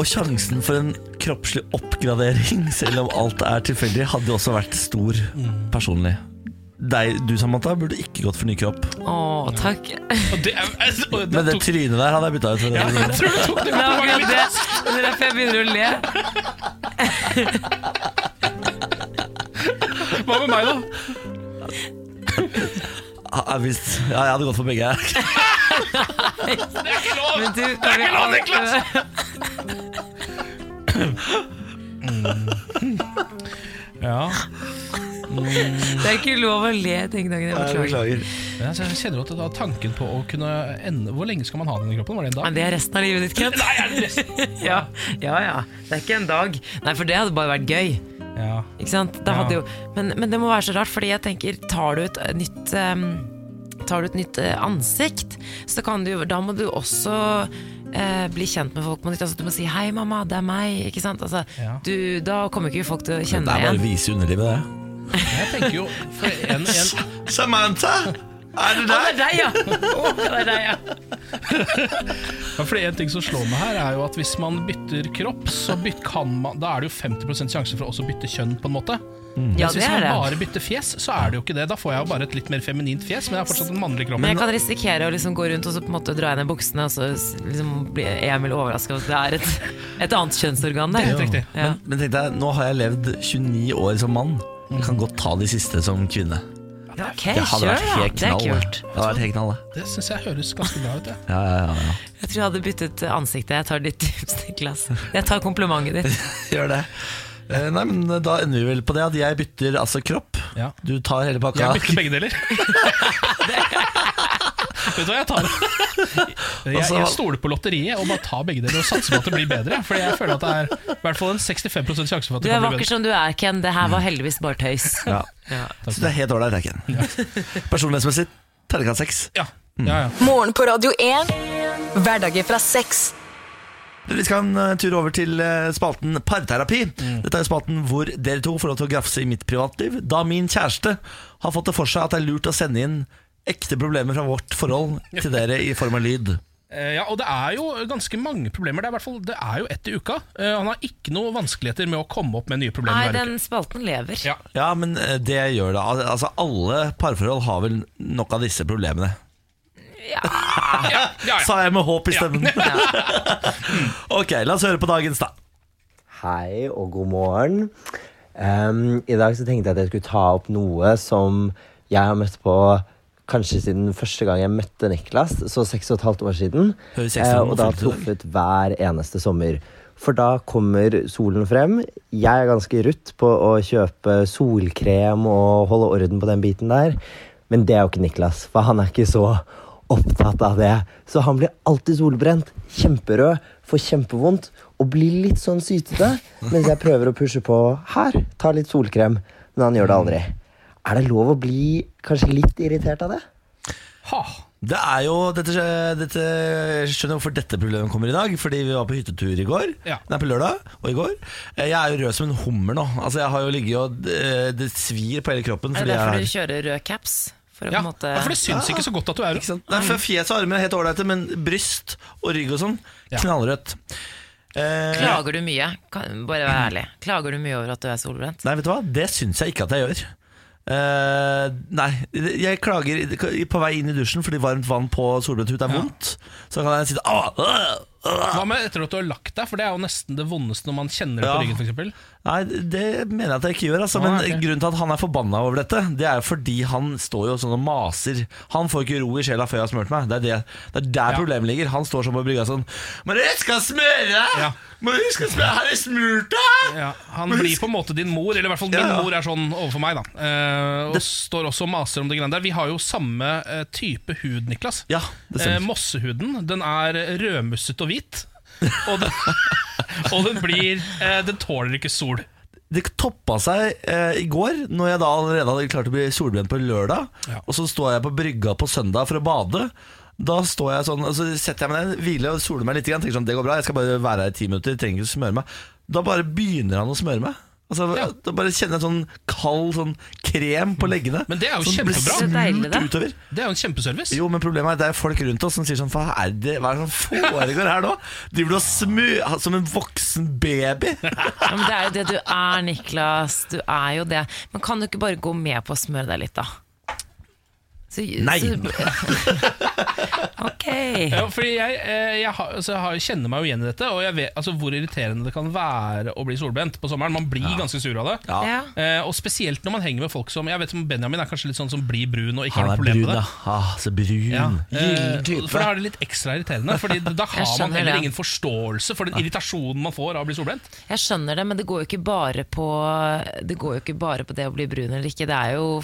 Og sjansen for en kroppslig oppgradering, selv om alt er tilfeldig, hadde også vært stor personlig. Deg, du Samantha, burde ikke gått for ny kropp. Å, takk. Og det, er- altså, og det Men det tok, trynet der hadde jeg bytta ut. For ja, jeg tror du tok det Det er akkurat litt. det. Det er derfor jeg begynner å le. Hva med meg, da? Ja, jeg visst- ja, jeg hadde gått for begge. Det er ikke lov! Men du, Det er kan vi ikke lov, Niklas! Niklas! Ja. Det er ikke lov å le tenkedagen. Jeg beklager. jeg kjenner at da tanken på å kunne ende Hvor lenge skal man ha den i kroppen? Var det en Men det er resten av livet ditt, Kent. Nei, er det resten? Ja, ja, ja. Det er ikke en dag. Nei, for det hadde bare vært gøy. Ja. Ikke sant? Det hadde jo, men, men det må være så rart, fordi jeg tenker Tar du et nytt um, Tar du et nytt eh, ansikt, så kan du Da må du også eh, bli kjent med folk på nytt. Altså, du må si 'hei, mamma, det er meg'. Ikke sant? Altså, Ja. du, da kommer ikke folk til å Det kjenne er deg bare å igjen. vise underlivet, det. Jeg tenker jo for en, en, Samantha! Er det Å, det er deg, ja! Å, det er deg, ja. Ja, for En ting som slår meg her, er jo at hvis man bytter kropp, så byt, kan man, da er det jo 50% sjanse for å også bytte kjønn, på en måte. Ja, Mens det hvis er man det. bare bytter fjes, så er det jo ikke det. Da får jeg jo bare et litt mer feminint fjes, men jeg har fortsatt en mannlig kropp. Men jeg kan risikere å liksom gå rundt og så på en måte dra ned buksene, og så s- liksom blir Emil overraska over at det er et, et annet kjønnsorgan der. Helt riktig. Ja. Men, men tenk deg, nå har jeg levd 29 år som mann. Jeg kan godt ta de siste som kvinne. Ja, ok, Det hadde kjør vært da. helt Det er knall. kult. Det hadde vært helt knall, det. Det syns jeg høres ganske bra ut. Ja. Ja, ja, ja, ja. Jeg tror jeg hadde byttet ansiktet. Jeg tar ditt tips, Niklas. Jeg tar komplimentet ditt. Gjør det. Eh, Nei, men Da ender vi vel på det at jeg bytter altså kropp. Ja. Du tar hele pakka. Jeg bytter begge deler. Vet du hva, jeg tar det. Jeg, Altså- jeg stoler på lotteriet og bare tar begge deler og satser på at det blir bedre. Fordi jeg føler at det er i hvert fall en 65 sjanse for at Du det er kan bli vakker som du er, Ken. Det her var heldigvis bare tøys. Ja. Ja. Så det er helt ålreit, Ken. Personlighetsmessig terningkast seks. Ja, ja, ja. Morgen på Radio 1. Hverdager fra seks. Vi skal en eh, tur over til eh, spalten Parterapi. Dette er spalten hvor dere to får lov til å grafse i mitt privatliv. Da min kjæreste har fått det for seg at det er lurt å sende inn ekte problemer fra vårt forhold til dere i form av lyd. Eh, ja, og det er jo ganske mange problemer. Det er, hvert fall, det er jo ett i uka. Han har ikke noe vanskeligheter med å komme opp med nye problemer. Nei, den spalten lever. Ja. Ja, men det gjør det. Altså, alle parforhold har vel nok av disse problemene. Ja, ja, ja. Sa jeg med håp i stemmen. ok, la oss høre på dagens, da. Hei og god morgen. Um, I dag så tenkte jeg at jeg skulle ta opp noe som jeg har møtt på kanskje siden første gang jeg møtte Niklas, så seks og et halvt år siden. Eh, og da har truffet hver eneste sommer. For da kommer solen frem. Jeg er ganske rutt på å kjøpe solkrem og holde orden på den biten der. Men det er jo ikke Niklas, for han er ikke så opptatt av det. Så han blir alltid solbrent, kjemperød, får kjempevondt og blir litt sånn sytete. Mens jeg prøver å pushe på her, ta litt solkrem. Men han gjør det aldri. Er det lov å bli kanskje litt irritert av det? Ha. Det er jo, dette, dette, Jeg skjønner hvorfor dette problemet kommer i dag. Fordi vi var på hyttetur i går. Ja. Nei, på lørdag og i går. Eh, Jeg er jo rød som en hummer nå. Altså Jeg har jo ligget og eh, Det svir på hele kroppen. Er Fordi det derfor jeg du er kjører rød caps? For Ja. måte ja, for det syns ikke så godt at du er sant? Nei, for Fjes og armer er helt ålreite, men bryst og rygg og sånn, Ja. knallrødt. Eh, Klager du mye? Kan, bare vær ærlig. Klager du mye over at du er solbrent? Nei, vet du hva? Det syns jeg ikke at jeg gjør. Uh, nei, jeg klager på vei inn i dusjen fordi varmt vann på solbrent hud er Ja. vondt. Så kan jeg sitte «Åh, øh, øh». Hva med etter at du har lagt deg? For det er jo nesten det vondeste når man kjenner det Ja. på ryggen. For eksempel. Nei, det mener jeg at jeg ikke gjør. Altså. Ah, Men grunnen til at han er forbanna over dette, Det er fordi han står jo sånn og maser. Han får ikke ro i sjela før jeg har smurt meg. Det er, det, det er der Ja. problemet ligger. Han står sånn på brygga sånn Men jeg skal smøre! Ja. Men jeg skal smøre Har jeg smurt deg? Ja, han blir på en måte din mor, eller i hvert fall min mor er sånn overfor meg. da eh, Og står også og maser om det greiene der. Vi har jo samme eh, type hud, Niklas. Ja, det Eh, mossehuden den er rødmusset og hvit. Og den, og den blir eh, Den tåler ikke sol. Det toppa seg eh, i går, når jeg da allerede hadde klart å bli solbrent på lørdag. Ja. Og så står jeg på brygga på søndag for å bade. Da står jeg sånn, og så setter jeg meg ned, hviler og soler meg litt. Tenker sånn, det går bra, jeg skal bare være her i ti minutter, trenger ikke å smøre meg. Da bare begynner han å smøre meg. Altså, Ja. Da bare kjenner jeg en sånn kald sånn krem på leggene. Men det er jo Sånn kjempebra. Det er deilig, det. utover. Det er jo en kjempeservice. Jo, men problemet er at det er folk rundt oss som sier sånn Hva er det, hva er det som foregår her nå? Driver du og smø som en voksen baby? Ja, men det er jo det du er, Niklas. Du er jo det. Men kan du ikke bare gå med på å smøre deg litt, da? Så, Nei. Så, ok. Ja, fordi jeg, eh, jeg, har, altså, jeg kjenner meg jo igjen i dette, og jeg vet altså, hvor irriterende det kan være å bli solbrent på sommeren. Man blir ganske sur av det. Ja. Ja. Eh, og spesielt når man henger med folk som Jeg vet som Benjamin er kanskje litt sånn som blir brun og ikke Han har noe problem brun, med ja. det. Ah, så brun. Ja. Eh, type. for da er det litt ekstra irriterende. Fordi da har man heller det. ingen forståelse for den irritasjonen man får av å bli solbrent. Jeg skjønner det, men det går jo ikke bare på Det går jo ikke bare på det å bli brun eller ikke. Det er jo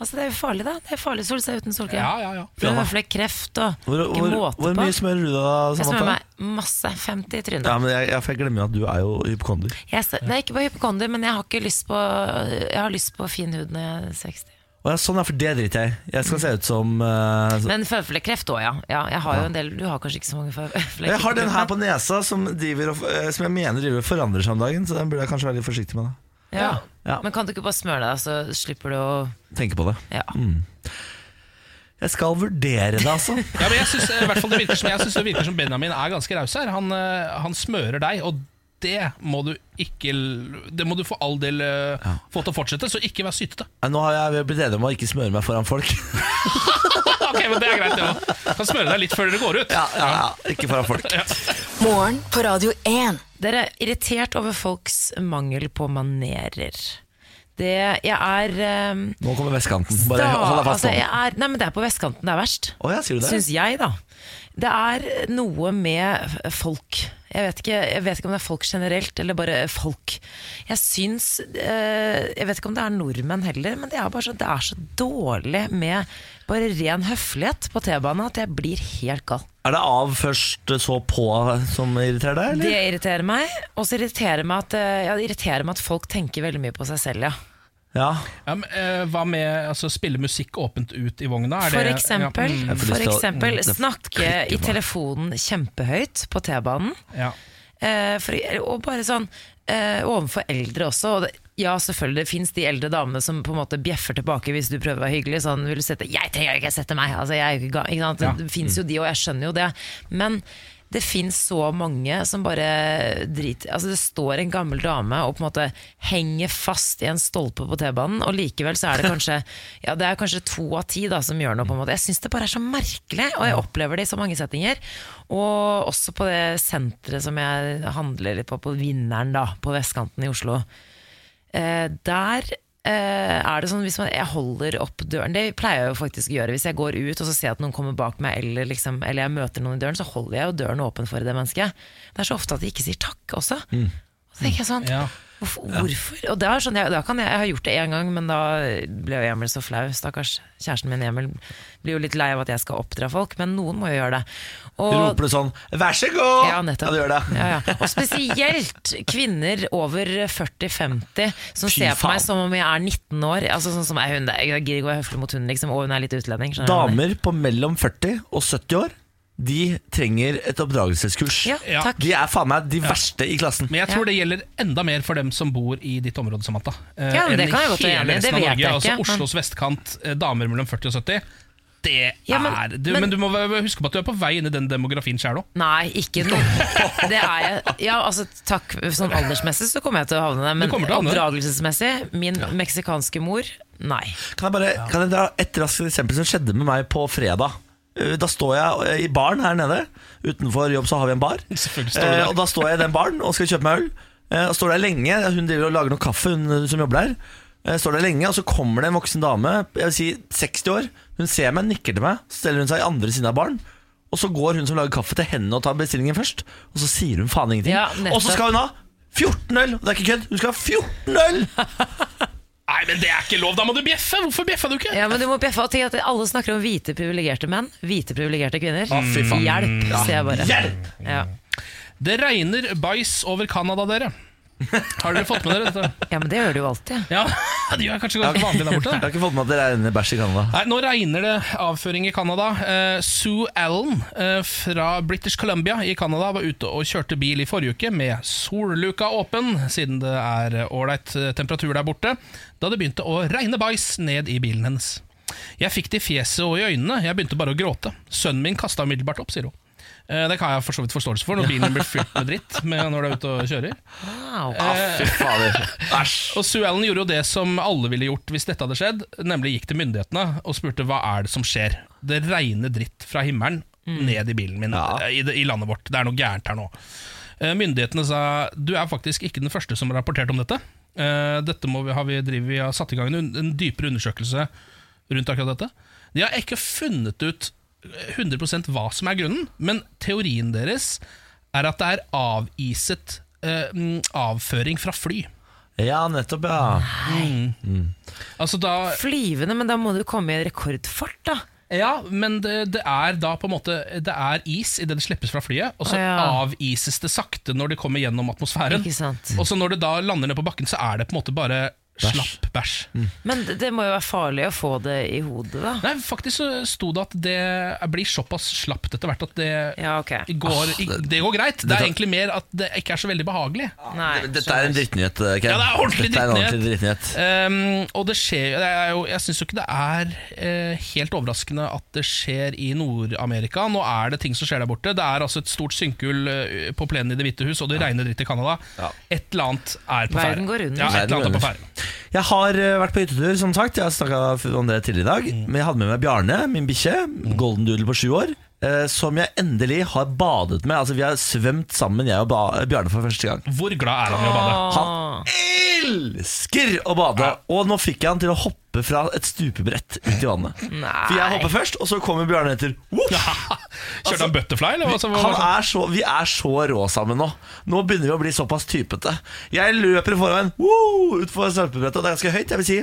Altså det er jo farlig, da. Det er farlig å sole seg uten solkrem. Ja, ja, ja. Føflekk, kreft og Hvor, ikke hvor, måte hvor mye smører du da, Jeg smører meg masse. 50 i trynet. Ja, men jeg, jeg, glemmer at du er jo hypokonder. Jeg, er ikke bare hypokonder, men jeg har ikke lyst på Jeg har lyst på fin hud når jeg er 60. Og ja, sånn, er for det driter jeg. Jeg skal se ut som uh, Men føflekkreft òg, ja. ja. Jeg har jo en del Du har kanskje ikke så mange føflekker? Jeg har den her på nesa som, driver eh, som jeg mener driver forandrer seg om dagen, så den burde jeg kanskje være litt forsiktig med. Da. Ja. Ja. Men kan du ikke bare smøre deg, så slipper du å Tenke på det. Ja. Jeg skal vurdere det, altså. Ja, men jeg synes, eh, i hvert fall det virker som, jeg synes det virker som Benjamin er ganske raus her. Han, eh, han smører deg, og det må du ikke Det må du for all del eh, få til å fortsette, så ikke vær sytete. Nei, Nå har jeg blitt enig om å ikke smøre meg foran folk. Ok, men det er greit, det òg. Kan smøre deg litt før dere går ut. Ja, ja, ja. Ikke foran folk. Morgen på Radio 1. Dere er irritert over folks mangel på manerer. Det Jeg er um, Nå kommer vestkanten. Bare hold deg fast altså, jeg er, Nei, men det er på vestkanten det er verst. Oh, ja, sier du det? Syns jeg, da. Det er noe med folk. Jeg vet, ikke, jeg vet ikke om det er folk generelt, eller bare folk. Jeg syns eh, Jeg vet ikke om det er nordmenn heller, men det er bare så, det er så dårlig med bare ren høflighet på T-banen at jeg blir helt gal. Er det av først, så på som irriterer deg, Det irriterer meg. Og så irriterer meg at, eh, ja, det irriterer meg at folk tenker veldig mye på seg selv, ja. Ja. Ja, men, eh, hva med altså, spille musikk åpent ut i vogna? Er For det- eksempel, Ja, mm, for å- eksempel snakke i telefonen kjempehøyt på T-banen. ja. Eh, og bare sånn eh, overfor eldre også. Og det, ja, selvfølgelig det fins de eldre damene som på en måte bjeffer tilbake hvis du prøver å være hyggelig. Sånn, vil du sette, 'Jeg trenger ikke sette meg!' Altså, jeg, er ikke ikke sant? Ja. Det fins jo de, og jeg skjønner jo det. Men det fins så mange som bare driter Altså Det står en gammel dame og på en måte henger fast i en stolpe på T-banen, og likevel så er det kanskje Ja, det er kanskje to av ti da som gjør noe, på en måte. Jeg syns det bare er så merkelig, og jeg opplever det i så mange settinger. Og også på det senteret som jeg handler litt på, på Vinneren, da, på vestkanten i Oslo. Eh, der er det sånn hvis man, jeg holder opp døren Det pleier jeg jo faktisk å gjøre hvis jeg går ut og så ser jeg at noen kommer bak meg, eller, liksom, eller jeg møter noen i døren, så holder jeg jo døren åpen for det mennesket. Det er så ofte at de ikke sier takk også. Og så tenker jeg sånn Ja. Hvorfor? Og det er sånn, jeg, da kan jeg, jeg har gjort det én gang, men da ble jo Emil så flau. Stakkars kjæresten min Emil blir jo litt lei av at jeg skal oppdra folk, men noen må jo gjøre det. Og, Roper det sånn 'vær så god'? ja, nettopp. Ja, du gjør det. Ja, ja. Og spesielt kvinner over 40-50 som Fy ser på faen. meg som om jeg er 19 år. Altså sånn som er hun, Jeg gidder ikke å være høflig mot hun, liksom, og hun er litt utlending. du? Damer på mellom 40 og 70 år De trenger et oppdragelseskurs. Ja, Ja. takk. De er faen meg de verste i klassen. Men jeg tror det gjelder enda mer for dem som bor i ditt område, Samantha. Eh, Ja, men det enn kan jeg godt være hele enig i. resten Det av vet Norge. jeg altså ikke, Altså Oslos vestkant, eh, damer mellom 40 og 70. Det Ja, men- er du, men, men- du må være- huske på at du er på vei inn i den demografien sjøl òg. Nei, ikke noe. Det er jeg. Ja, altså, takk. Sånn aldersmessig så kommer jeg til å havne der, men kommer til å havne der. oppdragelsesmessig, min meksikanske mor, nei. Kan jeg bare kan jeg dra et raskt eksempel som skjedde med meg på fredag? Eh, Da står jeg eh, i baren her nede. Utenfor jobb så har vi en bar. Eh, og da står jeg i den baren og skal kjøpe meg øl. Eh, og står der lenge. Hun driver og lager noe kaffe, hun som jobber der. Eh, står der lenge, og så kommer det en voksen dame, jeg vil si 60 år. Hun ser meg, nikker til meg, så stiller hun seg i andre siden av baren. Og så går hun som lager kaffe til henne og tar bestillingen først. Og så sier hun faen ingenting. Ja, og så skal hun ha 14 øl! Det er ikke kødd, hun skal ha 14 øl! Nei, men det er ikke lov! Da må du bjeffe! Hvorfor bjeffa du ikke? Ja, men du må bjeffe og tenke at Alle snakker om hvite privilegerte menn, hvite privilegerte kvinner. Faen. Hjelp, sier jeg bare. Hjelp! Ja. Det regner bæsj over Canada, dere. Har dere fått med dere dette? ja, men det gjør du jo alltid. Ja, Det gjør jeg kanskje ganske vanlig der borte. Jeg har ikke fått med at det regner bæsj i Canada. Nei, Nå regner det avføring i Canada. Eh, Sue Allen eh, fra British Columbia i Canada var ute og kjørte bil i forrige uke med solluka åpen, siden det er ålreit eh, temperatur der borte, da det begynte å regne bæsj ned i bilen hennes. Jeg fikk det i fjeset og i øynene, jeg begynte bare å gråte. Sønnen min kasta umiddelbart opp, sier hun. Eh, Det kan jeg for så vidt forståelse for, når bilen blir fylt med dritt med når du er ute og kjører. Wow. Fy. Æsj. Og Sue Allen gjorde jo det som alle ville gjort hvis dette hadde skjedd, nemlig gikk til myndighetene og spurte hva er det som skjer. Det regner dritt fra himmelen, ned i bilen min Ja. eh, i, i landet vårt. Det er noe gærent her nå. Eh, Myndighetene sa du er faktisk ikke den første som har rapportert om dette. Eh, Dette må vi, har vi, drivet, vi har satt i gang en, en dypere undersøkelse rundt akkurat dette. De har ikke funnet ut 100% hva som er grunnen, men teorien deres er at det er aviset eh, mm, avføring fra fly. Ja, nettopp, ja. Altså da Flyvende, men da må du komme i rekordfart, da. Ja, men det, det er da på en måte Det er is idet det slippes fra flyet, og så Ja. avises det sakte når det kommer gjennom atmosfæren. Ikke sant? Og så når det da lander ned på bakken, så er det på en måte bare slapp bæsj. Men det, det må jo være farlig å få det i hodet, da. Nei, faktisk så sto det at det blir såpass slapt etter hvert at det Ja, okay. går, det går greit. Det er egentlig mer at det ikke er så veldig behagelig. Nei. Dette er en drittnyhet, Ken. Ja, det er ordentlig Dette er drittnyhet. Um, og det skjer det er jo, Jeg syns jo ikke det er uh, helt overraskende at det skjer i Nord-Amerika. Nå er det ting som skjer der borte. Det er altså et stort synkhull eh, på plenen i Det hvite hus, og det regner dritt i Canada. Et eller annet er på ferde. Verden går under. Ja, et eller annet er på ferde. Jeg har eh, vært på hyttetur, som sagt. Jeg har snakka om det tidligere i dag. Mm. Men jeg hadde med meg Bjarne, min bikkje. Golden Doodle på sju år. eh, Som jeg endelig har badet med. Altså Vi har svømt sammen, jeg og Bjarne, for første gang. Hvor glad er han i å bade? Han elsker å bade! Og nå fikk jeg han til å hoppe fra et stupebrett ut i vannet. For jeg hopper først, og så kommer Bjarne etter. Woof! Kjørte han butterfly, eller hva? hva- Han er så, vi er så rå sammen nå. Nå begynner vi å bli såpass typete. Jeg løper foran woo, utfor stupebrettet og det er ganske høyt. Jeg vil si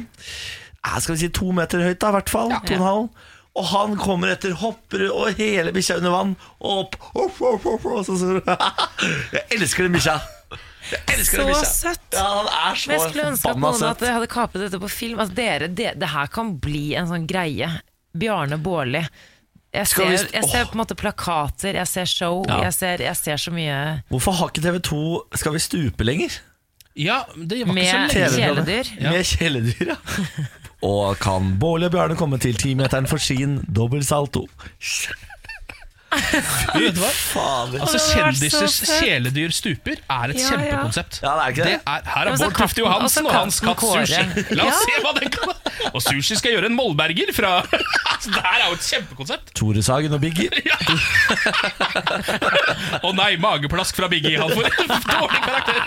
Skal vi si to meter høyt, da, i hvert fall. To og en halv. Og han kommer etter, hopper og hele bikkja under vann. Og opp. Så. Jeg elsker den bikkja. Jeg elsker den Så bikkja. søtt. Ja, han er så Men jeg skulle ønske at forbanna noen at søt. hadde kapet dette på film. Altså, dere, det, det her kan bli en sånn greie. Bjarne Bårli. Jeg Skal vi ser, st- jeg ser Åh. på en måte plakater, jeg ser show, Ja. jeg, ser, jeg ser så mye Hvorfor har ikke TV2 Skal vi stupe lenger? Ja, det var ikke så med lenge TV-programmet. kjæledyr. Ja. Med kjæledyr, ja. Og kan Bårli og Bjarne komme til timeteren for sin dobbeltsalto? Vet faen? Fader. Altså det Kjendisers kjæledyr stuper er et Ja, ja. kjempekonsept. Ja, det er ikke det? er, her er Bård Tufte Johansen og og hans katt Sushi. La oss Ja. se hva den kan Og Sushi skal gjøre en mollberger fra altså, Det her er jo et kjempekonsept. Tore Sagen og Biggie. Å nei, mageplask fra Biggie. Han får en dårlig karakter.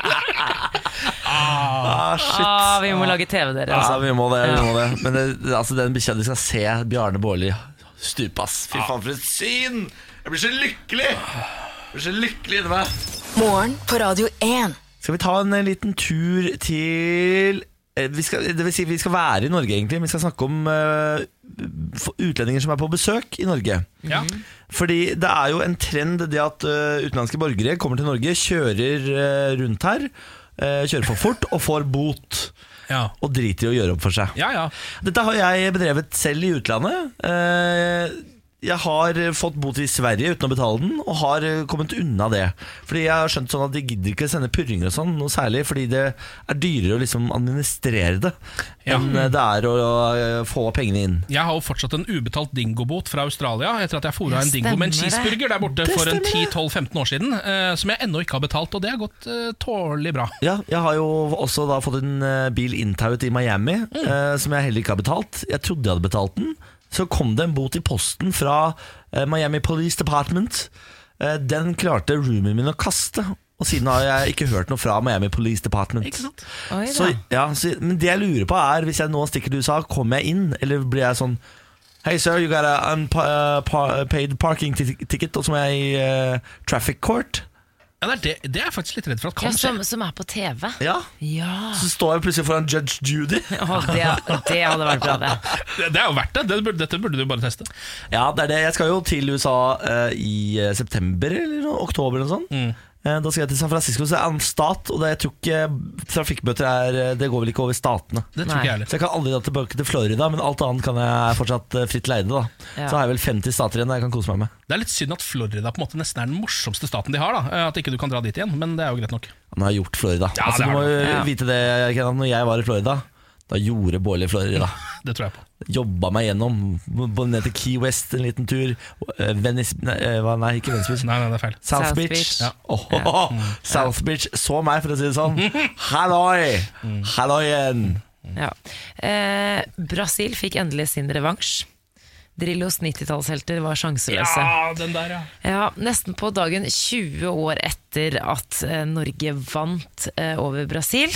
Ah, shit. Ah, vi må lage TV, dere. Ja, Altså. vi må det. Vi må det. Men det, altså, den bikkja de skal se Bjarne Bårli stupe, ass. Fy faen, for et syn! Jeg blir så lykkelig! Jeg blir så lykkelig inni meg. Morgen på Radio 1. Skal vi ta en eh, liten tur til eh, vi skal, Det vil si, vi skal være i Norge, egentlig. Vi skal snakke om eh, utlendinger som er på besøk i Norge. Ja. Fordi det er jo en trend det at eh, utenlandske borgere kommer til Norge, kjører eh, rundt her, eh, kjører for fort og får bot. Ja. Og driter i å gjøre opp for seg. ja, ja. Dette har jeg bedrevet selv i utlandet. Eh, Jeg har fått bot i Sverige uten å betale den, og har eh, kommet unna det. Fordi jeg har skjønt sånn at de gidder ikke sende purringer og sånn, noe særlig, fordi det er dyrere å liksom administrere det Ja. enn det er å, eh, få pengene inn. Jeg har jo fortsatt en ubetalt dingobot fra Australia etter at jeg fora en dingo med en cheeseburger der borte for en 10-12-15 år siden, eh, som jeg ennå ikke har betalt, og det har gått eh, tålelig bra. Ja, jeg har jo også da fått en eh, bil inntauet i Miami, eh, som jeg heller ikke har betalt. Jeg trodde jeg hadde betalt den. Så kom det en bot i posten fra eh, Miami Police Department. Eh, den klarte roomien min å kaste. Og siden har jeg ikke hørt noe fra Miami Police Department. Ikke sant? Oi. Så, ja, så, men det jeg lurer på er, hvis jeg nå stikker til USA, kommer jeg inn, eller blir jeg sånn Hey sir, you got a unpaid parking ticket, og så må jeg i uh, traffic court. Ja, det, er det, det er jeg faktisk litt redd for at kan skje. som, som er på TV. Ja, Ja. Så står jeg plutselig foran Judge Judy. Å, det, det hadde vært bra, det. Det, det er jo verdt det. det burde, dette burde du bare teste. Ja, det er det. Jeg skal jo til USA eh, i eh, september eller noe, oktober eller noe sånt. Eh, da skal jeg til San Francisco, så er en stat, og det, jeg tror ikke trafikkbøter er eh, Det går vel ikke over statene. Det tror Nei. ikke jeg heller. Så jeg kan aldri dra tilbake til Florida, men alt annet kan jeg fortsatt eh, fritt leide. da Ja. Så har jeg vel 50 stater igjen jeg kan kose meg med. Det er litt synd at Florida på en måte nesten er den morsomste staten de har. da At ikke du kan dra dit igjen, men det er jo greit nok. Han har gjort Florida. Ja, altså, det du må jo. Ja. vite det, Kenan. når jeg var i Florida, da gjorde Bårli Florida. Det tror jeg på. Jobba meg gjennom, både ned til Key West en liten tur. eh, Venice Nei, eh, nei ikke Venice Beach. Nei, nei, det er feil. South, South Beach. Beach. Ja. Åh, South Beach så meg, for å si det sånn. Halloi! Halloien! Ja. Eh, Brasil fikk endelig sin revansj. Drillos 90-tallshelter var sjanseløse. Ja, den der, ja. Ja, Nesten på dagen 20 år etter at eh, Norge vant eh, over Brasil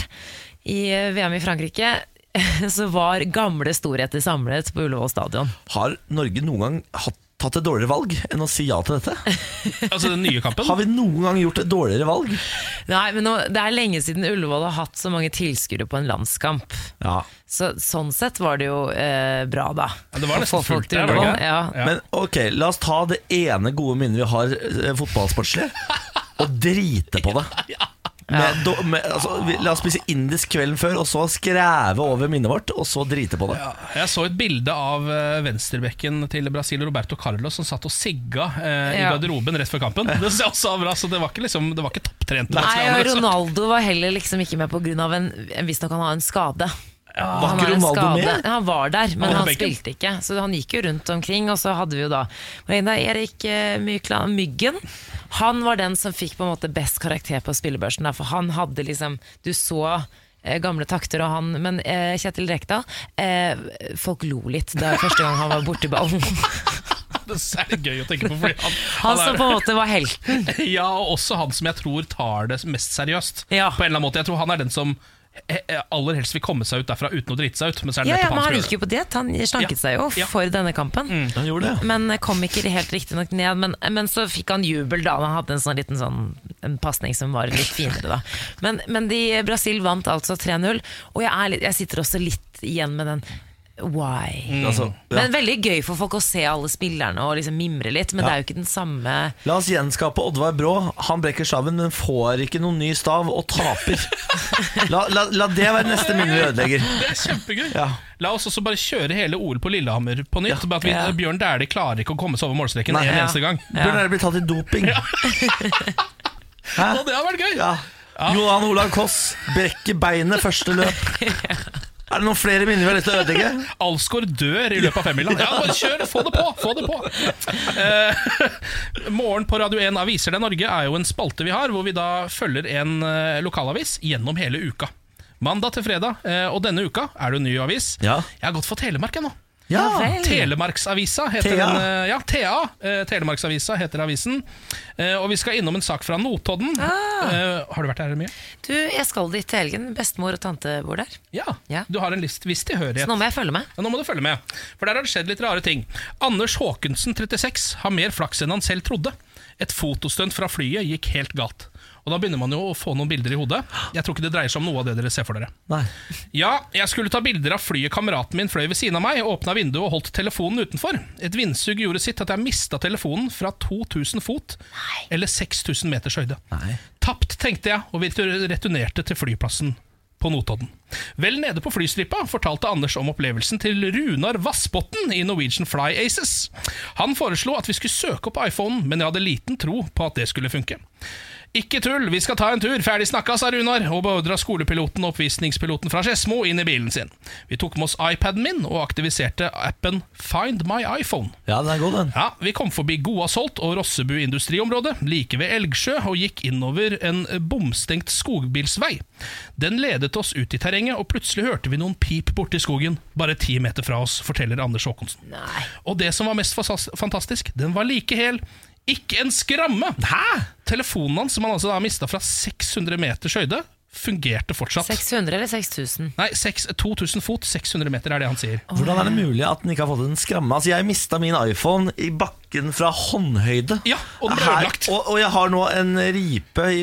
i VM i Frankrike, så var gamle storheter samlet på Ullevål stadion. Har Norge noen gang hatt, tatt et dårligere valg enn å si ja til dette? Altså den nye kampen. Har vi noen gang gjort et dårligere valg? Nei, men nå, Det er lenge siden Ullevål har hatt så mange tilskuere på en landskamp. Ja. Så, sånn sett var det jo eh, bra, da. Ja, det var nesten fullt der, det Ullevål. Ja. Ja. Men ok, la oss ta det ene gode minnet vi har eh, fotballsportslig, og drite på det. Med, do, med, altså, vi, la oss spise indisk kvelden før, og så skreve over minnet vårt, og så drite på det. Ja, jeg så et bilde av eh, venstrebekken til Brasil, Roberto Carlos, som satt og sigga eh, i garderoben rett før kampen. Det synes jeg også var bra, så det var ikke, liksom, det var ikke topptrent. Nei, og Ronaldo var heller liksom ikke med pga. en Visstnok han har en skade. Var Han ikke Ronaldo med? Han var der, men han, han spilte ikke. Så han gikk jo rundt omkring, og så hadde vi jo da var Erik eh, Mykland Myggen. Han var den som fikk på en måte best karakter på spillebørsen, for han hadde liksom Du så eh, gamle takter, og han Men eh, Kjetil Rekdal eh, Folk lo litt da første gang han var borti ballen. Det er litt gøy å tenke på. Fordi han, Han som er- på en måte var helten. Ja, og også han som jeg tror tar det mest seriøst. Ja. På en eller annen måte Jeg tror han er den som aller helst vil komme seg ut derfra uten å drite seg ut. Men så er Ja, ja, men han gikk jo på diett. Han slanket Ja. seg jo Ja. for denne kampen. Han gjorde det. Men kom ikke helt riktig nok ned. Men, men så fikk han jubel da han hadde en sånn liten sånn pasning som var litt finere, da. Men, men de, Brasil vant altså 3-0, og jeg, er litt, jeg sitter også litt igjen med den why. Altså, ja. Men veldig gøy for folk å se alle spillerne og liksom mimre litt, men det er jo ikke den samme La oss gjenskape Oddvar Brå. Han brekker staven, men får ikke noen ny stav og taper. La, la, la det være neste minne vi ødelegger. Det er kjempegøy. Ja. La oss også bare kjøre hele OL på Lillehammer på nytt. Bare at vi, Ja. Bjørn Dæhlie klarer ikke å komme seg over målstreken en Ja. eneste gang. Bjørn Dæhlie blir tatt i doping? Hæ? Og det har vært gøy! Ja. Johan Olav Koss brekker beinet første løp. Er det noen flere minner vi har lyst til å ødelegge? Alsgaard dør i løpet av femmila. Ja, bare kjør! Få det på! Få det på! Eh, morgen på Radio 1 Aviser det Norge er jo en spalte vi har, hvor vi da følger en eh, lokalavis gjennom hele uka. Mandag til fredag, eh, og denne uka er det en ny avis. Ja. Jeg har gått for Telemark, jeg nå. Ja. Telemarksavisa heter Thea. den. eh, Ja, Thea. eh, Telemarksavisa heter avisen. Eh, Og vi skal innom en sak fra Notodden. Eh, Har du vært der mye? Du, jeg skal dit til helgen. Bestemor og tante bor der. Ja. Ja. Du har en list, viss Så nå må jeg følge med. Ja, nå må du følge med, for der har det skjedd litt rare ting. Anders Håkensen, 36, har mer flaks enn han selv trodde. Et fotostunt fra flyet gikk helt galt. Og Da begynner man jo å få noen bilder i hodet. Jeg tror ikke det dreier seg om noe av det dere ser for dere. Nei. Ja, jeg skulle ta bilder av flyet kameraten min fløy ved siden av meg, åpna vinduet og holdt telefonen utenfor. Et vindsug gjorde sitt at jeg mista telefonen fra 2000 fot, eller 6000 meters høyde. Nei. Tapt, tenkte jeg, og vi returnerte til flyplassen på Notodden. Vel nede på flystripa fortalte Anders om opplevelsen til Runar Vassbotn i Norwegian Fly Aces. Han foreslo at vi skulle søke opp iPhonen, men jeg hadde liten tro på at det skulle funke. Ikke tull, vi skal ta en tur, ferdig snakka, sa Runar, og beordra skolepiloten og oppvisningspiloten fra Skedsmo inn i bilen sin. Vi tok med oss iPaden min og aktiviserte appen Find my iPhone. Ja, den er god, den. Ja, Vi kom forbi Goasholt og Rossebu industriområde, like ved Elgsjø, og gikk innover en bomstengt skogbilsvei. Den ledet oss ut i terrenget, og plutselig hørte vi noen pip borti skogen, bare ti meter fra oss, forteller Anders Håkonsen. Nei. Og det som var mest fantastisk, den var like hel. Ikke en skramme! Hæ? Telefonen hans, som han altså da mista fra 600 meters høyde, fungerte fortsatt. 600 eller 6000? Nei, 6, 2000 fot, 600 meter er det han sier. Hvordan er det mulig at den ikke har fått en skramme? Altså, Jeg mista min iPhone i bakken fra håndhøyde. Ja, og den ble Her- ødelagt. og, og jeg har nå en ripe, i,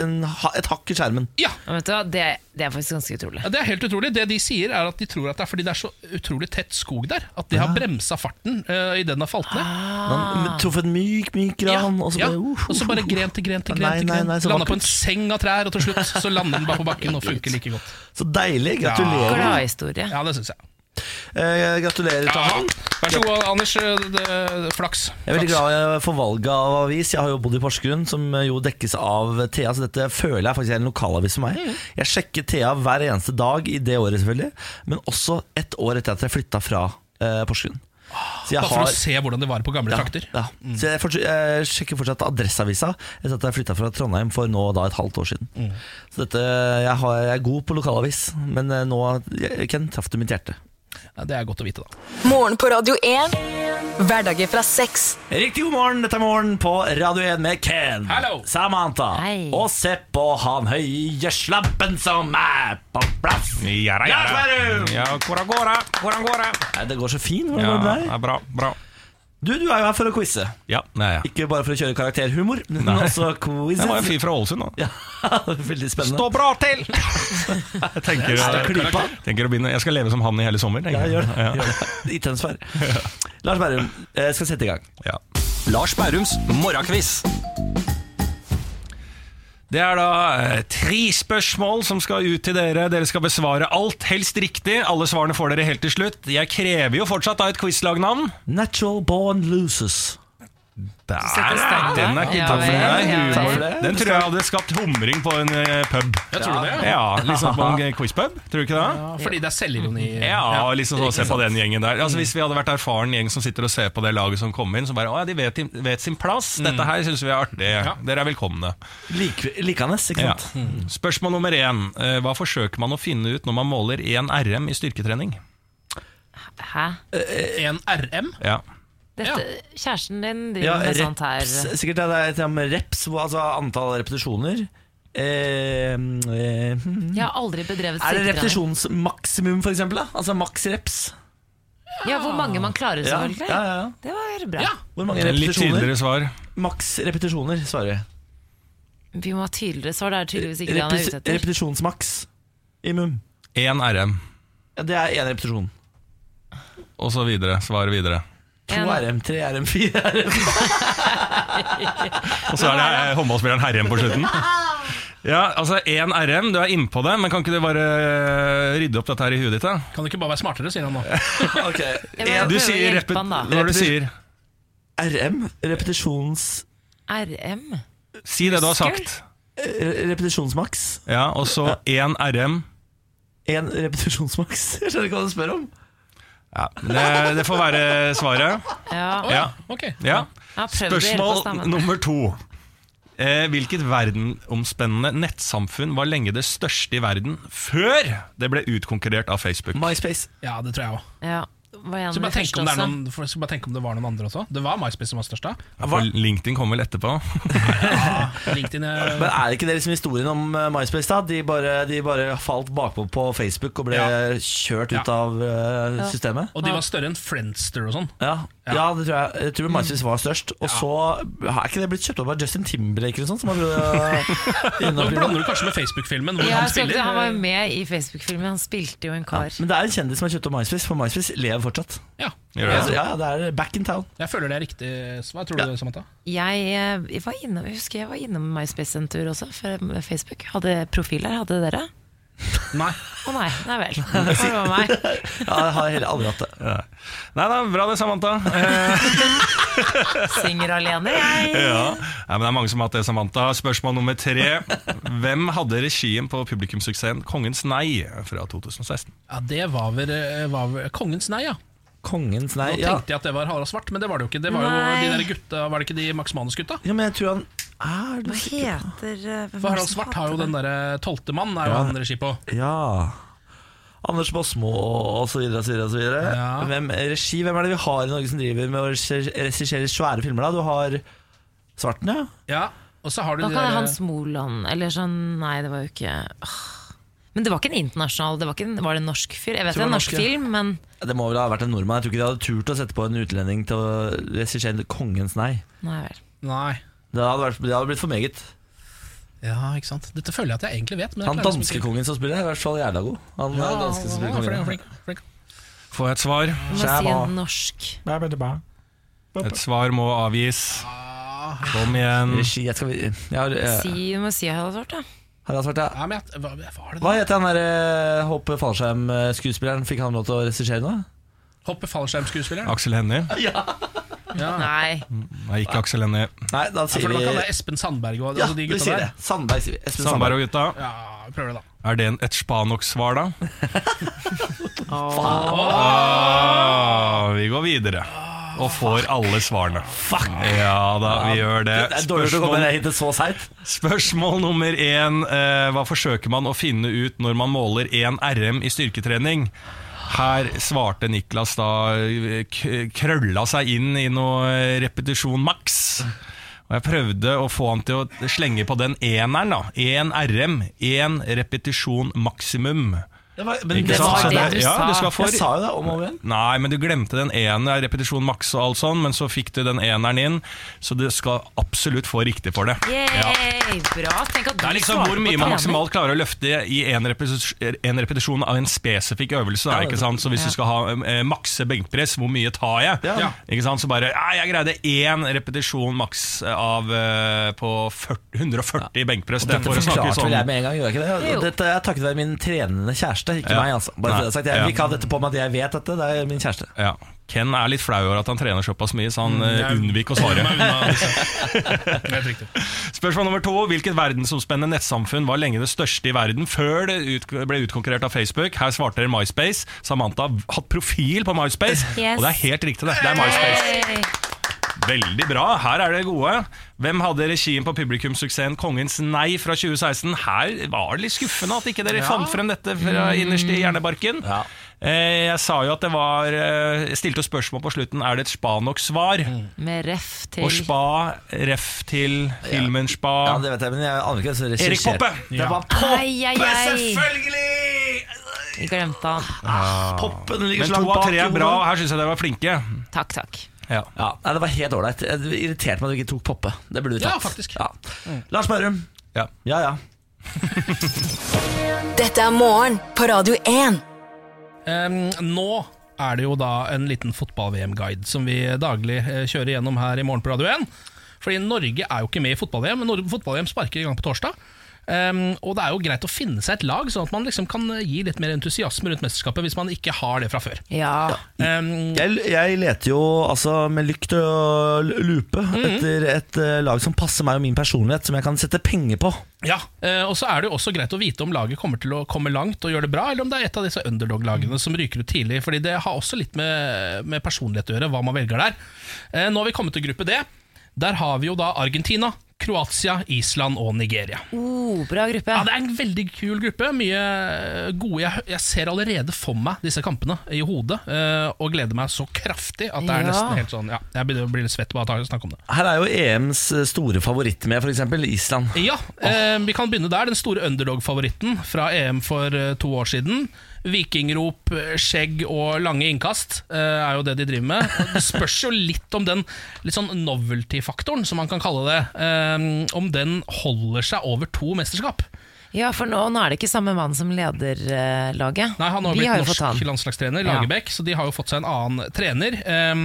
en, et hakk i skjermen. Ja, Ja, vet du hva, det, det er faktisk ganske utrolig. Ja, Det er helt utrolig. Det de sier er at de tror at det er fordi det er så utrolig tett skog der. At de har bremsa farten uh, i den har falt ned. Man truffet en myk, myk gran, og så ja. bare, uh, og så bare gren til gren til gren. Nei, til nei, gren nei, så Landa på en seng av trær, og til slutt så lander den bare på bakken og funker like godt. Så deilig. Gratulerer. Gladhistorie. Ja, det syns jeg. Eh, gratulerer til han. Vær så god, Anders. Det, det- Flaks. Jeg er veldig glad for valget av avis. Jeg har jo bodd i Porsgrunn, som jo dekkes av Thea, så dette føler jeg faktisk er en lokalavis for meg. Mm. Jeg sjekker Thea hver eneste dag i det året, selvfølgelig, men også ett år etter at jeg flytta fra eh, Porsgrunn. Så jeg Bare for å se hvordan det var på gamle ja, trakter. ja. Så jeg, fortsatt, jeg sjekker fortsatt Adresseavisa etter at jeg flytta fra Trondheim for nå da et halvt år siden. Mm. Så dette, jeg, har, jeg er god på lokalavis, men eh, nå Ken, traff du mitt hjerte. Det er godt å vite, da. Morgen på Radio 1. Hverdager fra sex. Riktig god morgen, dette er morgen på Radio 1 med Ken, Hello. Samantha Hei. og se på han høye slappen som er på plass. Ja, ja, Ja! Ja, hvordan går det? Hvordan går det? Det går så fint. Hvordan Ja, går det med det deg? er bra, bra. Du, du er jo her for å quize. Ja, nei, ja. Ikke bare for å kjøre karakterhumor, men Nei. også quiz. Jeg var en fyr fra Ålesund, da. Ja, veldig spennende. Stå bra til! Jeg tenker, klypa. tenker å begynne Jeg skal leve som han i hele sommer. Ja, gjør det. Gjør det. I Tønsberg. Lars Berrum jeg skal sette i gang. Ja. Lars Bærums morgenkviss. Det er da eh, tre spørsmål som skal ut til dere. Dere skal besvare alt, helst riktig. Alle svarene får dere helt til slutt. Jeg krever jo fortsatt da et quizlagnavn. Natural born losers. Der, standard. den er ikke Ja takk for deg. ja det. Den tror jeg hadde skapt humring på en eh, pub. Jeg tror det? Ja, liksom på en quizpub. Tror du ikke det? Ja, fordi det er selvironi. Ja, liksom så, se på den gjengen der altså, Hvis vi hadde vært erfaren gjeng som sitter og ser på det laget som kom inn, Så bare, å ja, de vet, vet sin plass Dette her synes vi er artig Dere er velkomne Lik, likende, ikke ja. sant? Spørsmål nummer én Eh, Hva forsøker man å finne ut når man måler en RM i styrketrening? Hæ? En RM? Ja, Dette, Kjæresten din driver Ja, med sånt her. sikkert det er et med reps, altså antall repetisjoner. Eh, eh. Jeg har aldri bedrevet er det repetisjonsmaksimum, for eksempel? Da? Altså maks reps? Ja, hvor mange man klarer, Ja, selvfølgelig. ja, ja, ja. Det var bra. Ja. Hvor mange Litt repetisjoner? tydeligere svar Maks repetisjoner, svarer vi. Vi må ha tydeligere svar. Det er tydeligvis ikke det han er ute etter. repetisjonsmaks imum. En RM Ja, det er én repetisjon. Og så videre, svar videre To RM, tre RM, fire RM. Og så er det eh, håndballspilleren Herrem på slutten Ja, altså en RM, du er inne på det Men kan ikke du bare eh, rydde opp dette her i huet ditt da? Kan du ikke bare være smartere, sier han nå. Ok, Jeg må en Du sier repet... han, da. Når du sier RM, repetisjons... RM? Si det du har sagt eh, Repetisjonsmaks. Ja, og så en RM Én repetisjonsmaks. Jeg skjønner ikke hva du spør om. Ja, det, det får være svaret Ja. Ja, Okay. ja. Spørsmål nummer to eh, Hvilket verdenomspennende nettsamfunn var lenge det største i verden Før det ble utkonkurrert av Facebook? MySpace. Ja, det tror jeg òg. Ja. Så bare første om det er noen, skal bare tenke om det var noen andre også. Det var MySpace som var størst da. Ja, LinkedIn kom vel etterpå LinkedIn er, Men er det ikke det liksom historien om eh, MySpace? da? De bare, de bare falt bakpå på Facebook og ble Ja. kjørt ut Ja. av eh, systemet? Og de var større enn Friendster og sånn. Ja, ja. Ja. det tror jeg. Jeg tror MySpace var størst. Og så har ikke det blitt kjøpt opp av Justin Timberlake eller sånt? Som har Nå blander du kanskje med Facebook-filmen hvor Ja, han spiller. det. han var jo med i Facebook-filmen. Han spilte jo en kar. Men det er en kjendis som har kjøpt opp MySpace, for MySpace lever fortsatt. Ja. Altså, ja, ja, det er back in town. Jeg føler det er riktig svar. Tror du Ja. det, Samantha? Jeg, eh, jeg, var innom, jeg husker jeg var innom MySpace en tur også, for Facebook. Hadde profiler, hadde dere? Nei. Å nei, nei vel. Det var meg. Ja, jeg har heller aldri hatt det. Nei da, bra det, Samantha. Eh, Synger alene, jeg. ja. Nei, men det er mange som har hatt det, Samantha. Spørsmål nummer tre. Hvem hadde regien på publikumssuksessen 'Kongens nei' fra 2016? Ja, Det var vel, eh, var vel Kongens nei, ja. Kongens nei. Nå tenkte jeg at det var Harald Svart, men det var det jo ikke. Det var jo Nei. de der gutta, Var det ikke de Max Manus-gutta? ja, men jeg tror han er du Hva sikker? heter eh, For Harald Svart har jo den derre tolvte mann, er jo Ja. han regi på. Ja. Anders Bosmo og så videre og så videre. Og så videre. Ja. Hvem, regi, hvem er det vi har i Norge som driver med å regi- regissere svære filmer? da? Du har Svarten, ja. Ja, og så har du Da de kan det der- Hans Moland Eller sånn Nei, det var jo ikke Åh. Men det var ikke en internasjonal det var, ikke en, var det en norsk fyr? Jeg vet det er en norsk norsk, ja. film, men Det må vel ha vært en nordmann. Jeg tror ikke de hadde turt å sette på en utlending til å regissere Kongens nei. Nei vel. Nei. Det hadde, vært, det hadde blitt for meget. Ja, ikke sant. Dette føler jeg at jeg egentlig vet. Men Han liksom danske kongen som spiller, er i hvert fall jævla god. Han Ja, er danske som spiller flink, kongen. flink, flink. Får jeg et svar? Du må si en norsk. Et svar må avgis. Kom igjen. Regi, jeg skal jeg har, eh, Si, du må si har Svart, da. Harald Svart, ja. Ja, men jeg, hva, hva Hva da? heter han der Håpe Hoppe fallskjerm-skuespilleren? Fikk han lov til å regissere noe? Hoppe fallskjermskuespilleren. Aksel Hennie? Ja. Nei. Nei, ikke Aksel Hennie. Nei, da Ja, sier det vi ikke Espen Sandberg og Ja, altså de gutta sier der? det. Sandberg, sier vi. Espen Sandberg Sandberg. og gutta. Ja, vi prøver det, da. Er det en- et spa-nok-svar, da? Åh vi går videre. Og får alle svarene. Fuck! Ja da, vi gjør det. Det er dårlig å komme hit så seint. spørsmål nummer én. Eh, hva forsøker man å finne ut når man måler én RM i styrketrening? Her svarte Niklas da krølla seg inn i noe repetisjon maks. Og jeg prøvde å få han til å slenge på den eneren, da. Én RM. Én repetisjon maksimum. Det var, men det var det det- du sa. du skal Jeg sa jo det om og om igjen. Nei, men du glemte den ene, repetisjon maks og alt sånn, men så fikk du den eneren inn, så du skal absolutt få riktig for det. Yay, bra. Tenk at du Det er liksom hvor mye man maksimalt klarer å løfte i en repetisjon, en repetisjon av en spesifikk øvelse. Da, Ja, ikke sant? Så hvis ja. du skal ha eh, makse benkpress, hvor mye tar jeg? Ja. Ikke sant? Så bare ja, Jeg greide én repetisjon maks av eh, på 40, 140 benkpress. Det Dette forklarte vel sånn jeg med en gang, gjorde jeg ikke det? Jo. Dette er takket være min trenende kjæreste, ikke Ja. meg. altså Bare for det sagt, Jeg vil ikke ha dette på meg at jeg vet dette, det er min kjæreste. ja. Ken er litt flau over at han trener såpass mye, så han mm, unnviker å svare. Spørsmål nummer to. Hvilket verdensomspennende nettsamfunn var lenge det største i verden før det ut, ble utkonkurrert av Facebook? Her svarte dere MySpace. Samantha har hatt profil på MySpace, Yes. og det er helt riktig. det Det er MySpace. Yay. Veldig bra. Her er det gode. Hvem hadde regien på publikumssuksessen Kongens nei fra 2016? Her var det litt skuffende at ikke dere fant frem dette fra innerst i hjernebarken. Ja. Eh, Jeg sa jo at det var eh, Jeg stilte jo spørsmål på slutten Er det et spa nok svar. Med ref til Og spa, ref til filmen Spa. Ja, det vet jeg, men jeg aner ikke så Erik Poppe! Poppe! Det var Ai, ai, ai. Selvfølgelig! Vi glemte han. Poppen ligger Men så langt to av tre er bra. Her syns jeg dere var flinke. Takk, takk. Ja. Ja, nei, Det var helt ålreit. Det irriterte meg at du ikke tok Poppe. Det burde du Ja, faktisk. Ja. Lars Berrum. Ja. Ja, ja. Dette er morgen på Radio 1. Um, nå er det jo da en liten fotball-VM-guide som vi daglig eh, kjører gjennom her i morgen på Radio 1. Fordi Norge er jo ikke med i fotball-VM, men fotball-VM sparker i gang på torsdag. Em, og det er jo greit å finne seg et lag, sånn at man liksom kan gi litt mer entusiasme rundt mesterskapet hvis man ikke har det fra før. Ja. Um, Jeg, jeg leter jo altså med lykt og lupe etter et eh, lag som passer meg og min personlighet, som jeg kan sette penger på. Ja, eh, og så er det jo også greit å vite om laget kommer til å komme langt og gjøre det bra, eller om det er et av disse underdog-lagene som ryker ut tidlig. Fordi det har også litt med, med personlighet å gjøre, hva man velger der. Eh, Nå har vi kommet til gruppe D. Der har vi jo da Argentina, Kroatia, Island og Nigeria. Oh, bra gruppe. Ja, Det er en veldig kul gruppe. Mye gode Jeg, jeg ser allerede for meg disse kampene i hodet, uh, og gleder meg så kraftig at det er Ja. nesten helt sånn Ja, jeg begynner å bli litt svett bare av å snakke om det. Her er jo EMs store favoritt med, f.eks. Island. Ja, eh, vi kan begynne der. Den store underdog-favoritten fra EM for eh, to år siden. Vikingrop, skjegg og lange innkast eh, er jo det de driver med. Det spørs jo litt om den litt sånn novelty-faktoren, som man kan kalle det, eh, om den holder seg over to mesterskap. Ja, for nå, nå er det ikke samme mann som leder eh, laget. Nei, Han har blitt har norsk landslagstrener, landslagstrener, Ja. Så de har jo fått seg en annen trener. Um,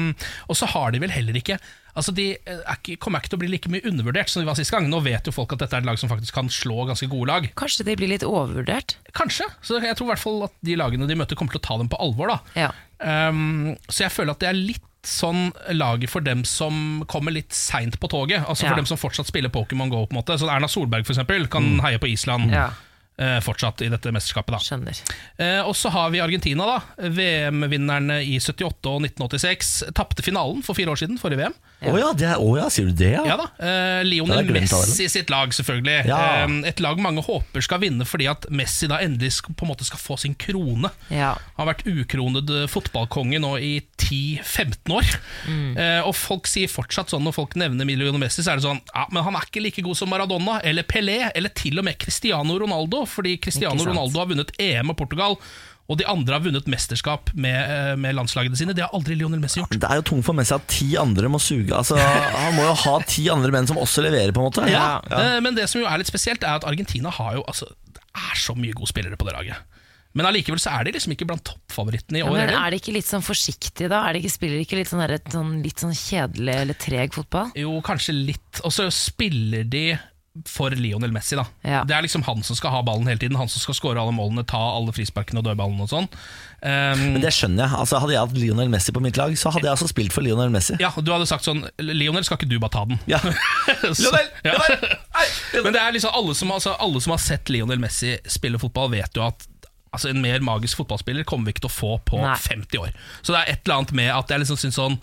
og så har de vel heller ikke Altså De eh, er ikke, kommer ikke til å bli like mye undervurdert som de var sist gang. Nå vet jo folk at dette er et lag som faktisk kan slå ganske gode lag. Kanskje de blir litt overvurdert? Kanskje. Så jeg tror i hvert fall at de lagene de møter, kommer til å ta dem på alvor. da Ja. Um, så jeg føler at det er litt sånn laget for dem som kommer litt seint på toget. Altså Ja. for dem som fortsatt spiller Pokémon GO. på en måte Sånn Erna Solberg for eksempel, kan heie på Island ja. Eh, fortsatt i dette mesterskapet. da Skjønner. Eh, og så har vi Argentina, da. VM-vinnerne i 78 og 1986. Tapte finalen for fire år siden, forrige VM. Å ja, Oh, ja, oh, ja, sier du det, ja? Ja da, eh, Lionel. Messi sitt lag, selvfølgelig. Ja. Eh, et lag mange håper skal vinne fordi at Messi da endelig skal, på en måte skal få sin krone. Ja. Han har vært ukronet eh, fotballkonge nå i 10-15 år. Mm. Eh, og folk sier fortsatt sånn når folk nevner Lionel Messi, så er det sånn Ja, men han er ikke like god som Maradona eller Pelé, eller til og med Cristiano Ronaldo, fordi Cristiano Ronaldo har vunnet EM med Portugal. Og de andre har vunnet mesterskap med, eh, med landslagene sine. Det har aldri Lionel Messi gjort. Det er jo tungt for Messi at ti andre må suge. Altså, han må jo ha ti andre menn som også leverer, på en måte. Ja. ja. Men det som jo er litt spesielt, er at Argentina har jo altså, Det er så mye gode spillere på det laget. Men allikevel så er de liksom ikke blant toppfavorittene i Ja, år. men er de ikke litt sånn forsiktige da? Er de ikke, spiller de ikke litt sånn, der, et sånn, litt sånn kjedelig eller treg fotball? Jo, kanskje litt. Og så spiller de for Lionel Messi, da. Ja. Det er liksom han som skal ha ballen hele tiden. Han som skal skåre alle målene, ta alle frisparkene og dødballene og sånn. Um, Men det skjønner jeg. Altså, hadde jeg hatt Lionel Messi på mitt lag, så hadde jeg altså spilt for Lionel Messi. ja, du hadde sagt sånn Lionel, skal ikke du bare ta den? Ja. Så- ja. Men det er liksom alle som, altså, alle som har sett Lionel Messi spille fotball, vet jo at altså, en mer magisk fotballspiller kommer vi ikke til å få på Nei. 50 år. Så det er et eller annet med at jeg liksom syns sånn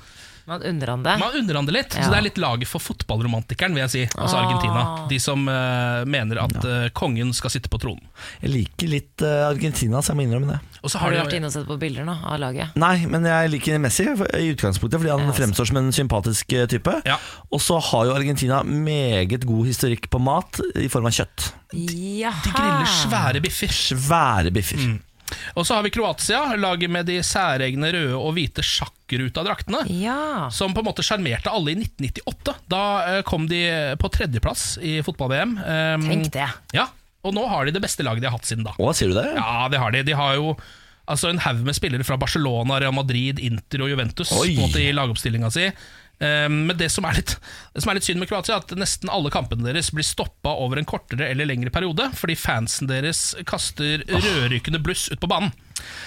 Man unner han det. Man unner han det litt. Ja. Så det er litt laget for fotballromantikeren, vil jeg si. Altså Ah. Argentina. De som uh, mener at uh, kongen skal sitte på tronen. Jeg liker litt uh, Argentina, så jeg må innrømme det. Og så Har har du de vært inne og sett på bilder nå av laget? Nei, men jeg liker Messi i utgangspunktet fordi han Ja, fremstår som en sympatisk type. Ja. Og så har jo Argentina meget god historikk på mat i form av kjøtt. Jaha. De griller svære biffer. Svære biffer. Mm. Og så har vi Kroatia, laget med de særegne røde og hvite sjakkruta-draktene. Ja. Som på en måte sjarmerte alle i 1998. Da eh, kom de på tredjeplass i fotball-VM. Um, Tenk det. Ja, og nå har de det beste laget de har hatt siden da. Å, sier du det? Ja, det har de. De har jo altså en haug med spillere fra Barcelona, Real Madrid, Inter og Juventus Oi. på en måte i lagoppstillinga si. Um, men det som, er litt, som er litt synd med Kroatia, er at nesten alle kampene deres blir stoppa over en kortere eller lengre periode, fordi fansen deres kaster rødrykende bluss ut på banen.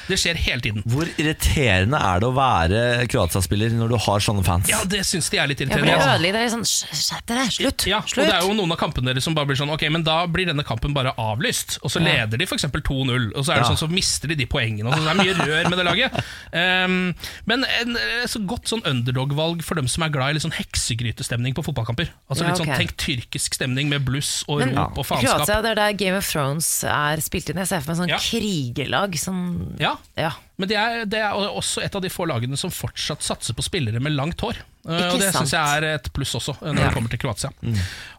Det skjer hele tiden. Hvor irriterende er det å være Kroatia-spiller når du har sånne fans? Ja, det syns de er litt Jeg irriterende. blir ødelig. Det er sånn "Sk- Skjerp dere! Slutt! Ja, og det er jo noen av kampene deres som bare blir sånn Ok, men da blir denne kampen bare avlyst Og så Ja. leder de eksempel 2-0 Og så er det Ja. sånn så mister de de poengene og så Det er mye rør med det laget um, Men en, et så godt sånn underdog-valg For dem som er glad i litt sånn heksegrytestemning på fotballkamper Altså Ja, litt sånn okay. tenk tyrkisk stemning med bluss og Men rop og faenskap Kroatia, det er der Game of Thrones er spilt inn. Jeg ser for meg sånn Ja. krigerlag. Sånn, Ja, ja. men det er, det er også et av de få lagene som fortsatt satser på spillere med langt hår. Eh, Ikke og Det syns jeg er et pluss også, eh, når Ja. det kommer til Kroatia.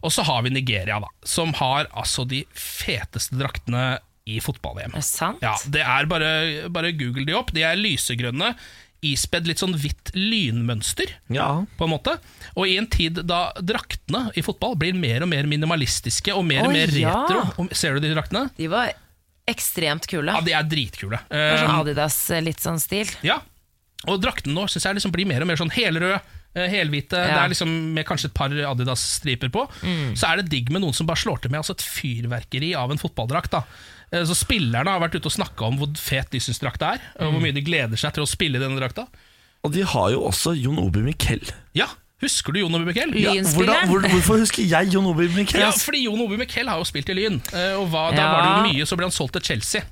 Og så har vi Nigeria, da, som har altså de feteste draktene i fotball-VM. Ja, det er bare, bare google de opp. De er lysegrønne, ispedd litt sånn hvitt lynmønster. Ja. På en måte Og i en tid da draktene i fotball blir mer og mer minimalistiske og mer og mer retro Ser du de draktene? De var ekstremt kule. Ja, de er dritkule. Det er Eh, sånn Adidas, eh, litt sånn stil. Ja, og drakten nå synes jeg liksom blir mer og mer sånn helrød, Helhvite, helhvite. Det er liksom med kanskje et par Adidas-striper på. Så er det digg med noen som bare slår til med altså et fyrverkeri av en fotballdrakt. da Eh, Så Spillerne har vært ute og snakka om hvor fet de syns drakta er, og hvor mye de gleder seg til å spille i denne drakta. Og de har jo også Jon Obi Miquel. Ja, Husker du Jon Obi Mikkel? Ja. Hvordan- hvor, hvorfor husker jeg Jon Obi Mikkel? Ja, fordi Jon Obi Mikkel har jo spilt i Lyn, eh, og hva, da var det jo mye, så ble han solgt til Chelsea.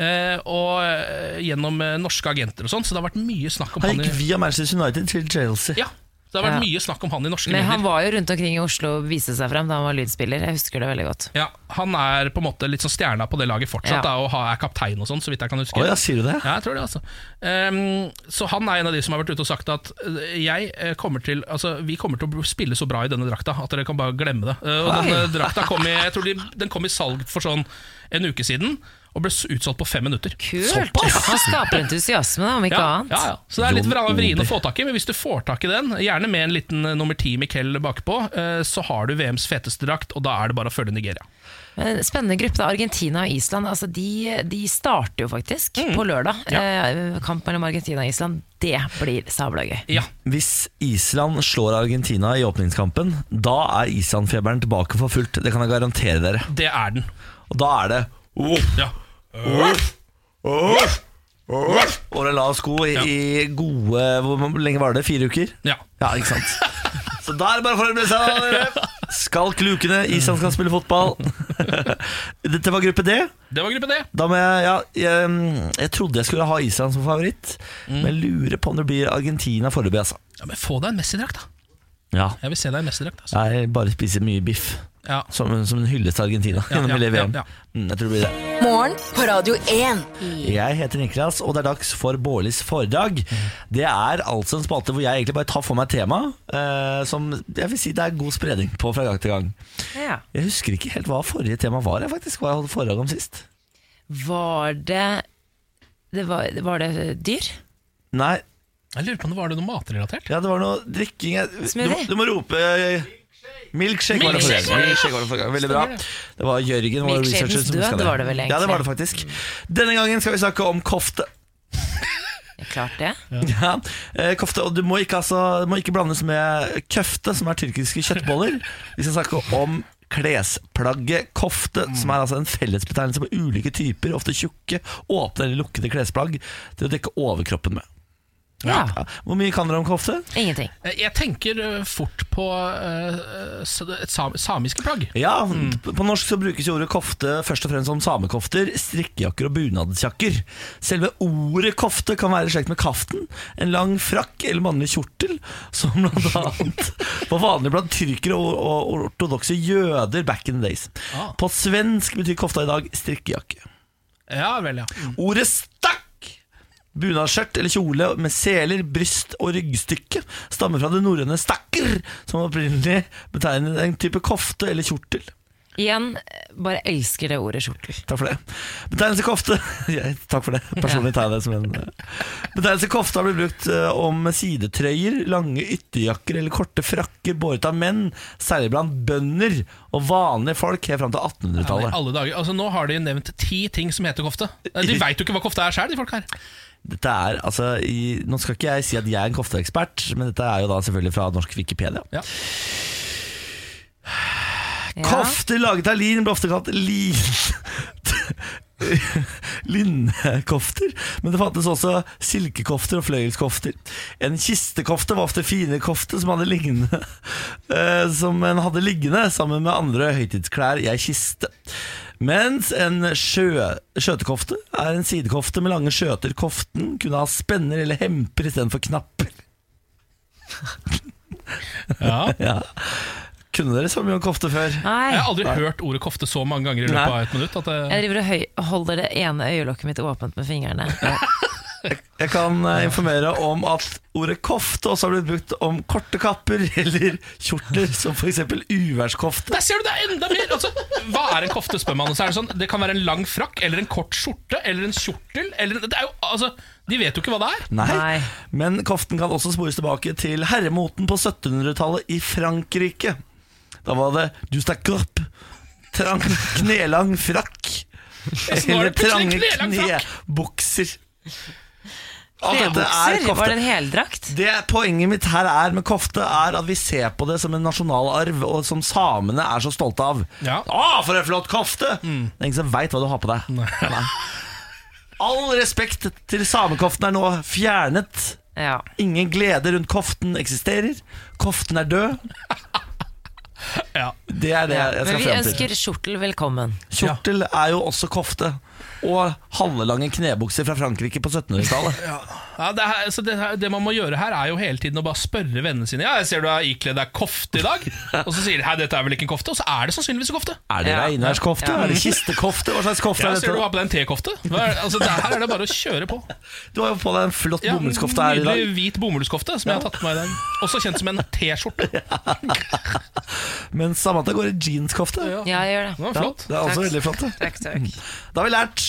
Eh, og eh, gjennom norske agenter og sånn, så det har vært mye snakk om Han han gikk i via Manchester United til Chelsea. Ja, det har vært Ja. mye snakk om han i norske Men han var jo rundt omkring i Oslo og viste seg frem da han var lydspiller. Jeg husker det veldig godt. Ja, Han er på en måte litt sånn stjerna på det laget fortsatt, Ja. da, og er kaptein og sånn, så vidt jeg kan huske. Å ja, sier du det? Ja, jeg tror det, altså. um, så han er en av de som har vært ute og sagt at eh, jeg eh, kommer til Altså, vi kommer til å spille så bra i denne drakta at dere kan bare glemme det. Eh, og denne drakta kom i Jeg tror de, den kom i salg for sånn en uke siden, og ble utsolgt på fem minutter. Kult! Han skaper entusiasme, da, om ikke Ja, annet. ja, ja. Så det er litt vrien å få tak i, men hvis du får tak i den, gjerne med en liten eh, nummer ti Miquel bakpå, eh, så har du VMs feteste drakt, og da er det bare å følge Nigeria. Men Spennende gruppe. da Argentina og Island altså de, de starter jo faktisk på lørdag. Ja. kamp mellom Argentina og Island. Det blir sabla gøy. Ja, Hvis Island slår Argentina i åpningskampen, da er Island-feberen tilbake for fullt. Det kan jeg garantere dere. det er den. Og da er det Ja. det uff, uff. La sko i, i gode Hvor lenge var det? Fire uker? ja. Ja, ikke sant? Så da er det bare å forberede seg. da, dere. Skalk lukene, Island skal spille fotball. Dette var gruppe D. Det var gruppe D. Da må jeg, ja, jeg, jeg trodde jeg skulle ha Island som favoritt, men lurer på om det blir Argentina foreløpig. Altså. Ja, men Få deg en Messi-drakt, da. Ja, Jeg vil se deg i Messi-drakt. Altså. jeg bare spiser mye biff. Ja. Som, som en hyllest til Argentina Ja, gjennom ja, hele VM. ja, ja. Mm, jeg tror det blir det. Morgen på Radio 1. Jeg heter Niklas, og det er dags for Bårlis foredrag. Det er altså en spalte hvor jeg egentlig bare tar for meg et tema eh, som jeg vil si det er god spredning på fra gang til gang. Ja. Jeg husker ikke helt hva forrige tema var, jeg faktisk, hva jeg hadde foredrag om sist. Var det, det var, var det dyr? Nei, Jeg lurer på om det var det noe matrelatert. ja, det var noe drikking jeg- du, du må rope eh, Milkshake var det forrige gang. Milkshake var det forrige gang. Veldig bra. Det var Jørgen, vår Milkshakens researcher, som huska det. var det vel egentlig. Ja, det var det faktisk. Denne gangen skal vi snakke om kofte. Klart det. Ja, eh, kofte, og du må ikke, altså, det må ikke blandes med køfte, som er tyrkiske kjøttboller. Vi skal snakke om klesplagget kofte, som er altså en fellesbetegnelse på ulike typer, ofte tjukke, åpne eller lukkede klesplagg til å dekke overkroppen med. Ja. Ja. Hvor mye kan dere om kofte? Ingenting. Eh, Jeg tenker eh, fort på uh, sam samiske plagg. Ja, På norsk så brukes jo ordet kofte først og fremst som samekofter, strikkejakker og bunadsjakker. Selve ordet kofte kan være i slekt med kaften, en lang frakk eller mannlig kjortel, som blant annet var vanlig blant tyrkere og, og ortodokse jøder back in the days. Ah. På svensk betyr kofta i dag strikkejakke. Ja vel, ja. Ordet stakk, bunadsskjørt eller kjole med seler, bryst og ryggstykke, stammer fra det norrøne stakker, som opprinnelig betegnet en type kofte eller kjortel. Igjen, bare elsker det ordet kjortel. Takk for det. Betegnelse kofte Takk for det. Personlig tar jeg det som en Betegnelse kofte har blitt brukt eh, om sidetrøyer, lange ytterjakker eller korte frakker båret av menn, særlig blant bønder og vanlige folk helt fram til Ja, men i 1800-tallet. alle dager. Altså, nå har de nevnt ti ting som heter kofte. De veit jo ikke hva kofte er sjøl, de folk her. Dette er, altså, i, Nå skal ikke jeg si at jeg er en kofteekspert, men dette er jo da selvfølgelig fra norsk Wikipedia. Ja. Kofter laget av lin ble ofte kalt lin... Linnekofter, men det fantes også silkekofter og fløyelskofter. En kistekofte var ofte fine kofte som hadde liggende eh, Som en hadde liggende sammen med andre høytidsklær i ei kiste. Mens en sjø, skjøtekofte er en sidekofte med lange skjøter. Koften kunne ha spenner eller hemper istedenfor knapper. Ja. Ja. Kunne dere så mye om kofte før? Nei. Jeg har aldri hørt ordet kofte så mange ganger i løpet Nei. av et minutt. Jeg driver og holder det ene øyelokket mitt åpent med fingrene. Jeg kan eh, informere om at ordet kofte også har blitt brukt om korte kapper eller kjortler, som f.eks. uværskofte. Der ser du, det er enda mer! Altså, hva er en kofte, spør man. Så er det, sånn, det kan være en lang frakk, eller en kort skjorte, eller en kjortel. Eller, det er jo, altså, de vet jo ikke hva det er. Nei. Nei. Men koften kan også spores tilbake til herremoten på 1700-tallet i Frankrike. Da var det 'du stakk opp', trang, knelang frakk. er Eller trange knebukser. Er kofte. Var det en heldrakt? Det Poenget mitt her er med kofte Er at vi ser på det som en nasjonalarv Og som samene er så stolte av Ja. Å, for en flott kofte Det er ingen som vet hva du har på deg Nei. All respekt til samekoften er nå fjernet Ja. Ingen glede rundt koften eksisterer Koften er død Ja. Det er det jeg skal frem til Vi ønsker kjortel velkommen. Kjortel er jo også kofte Og halvlange knebukser fra Frankrike på 1700-tallet Ja, det, her, så det, her- det man må gjøre her, er jo hele tiden å bare spørre vennene sine. Ja, jeg ser du har ikledd deg kofte i dag. Og så sier de hei, dette er vel ikke en kofte, og så er det sannsynligvis en kofte. Er det Ja. regnværskofte? Ja. Er det kistekofte? Hva slags kofte Ja, er ser du dette? har på deg en T-kofte? Hva er- Altså, det her er det bare å kjøre på. Du har jo på deg en flott Ja, bomullskofte her i dag Nydelig hvit bomullskofte som jeg har tatt på meg i dag. Også kjent som en T-skjorte. Men Samantha går i jeanskofte. Ja. Ja, jeg gjør det. Det var Ja, flott. det er også Takk. veldig flott. det. Takk, takk. Da har vi lært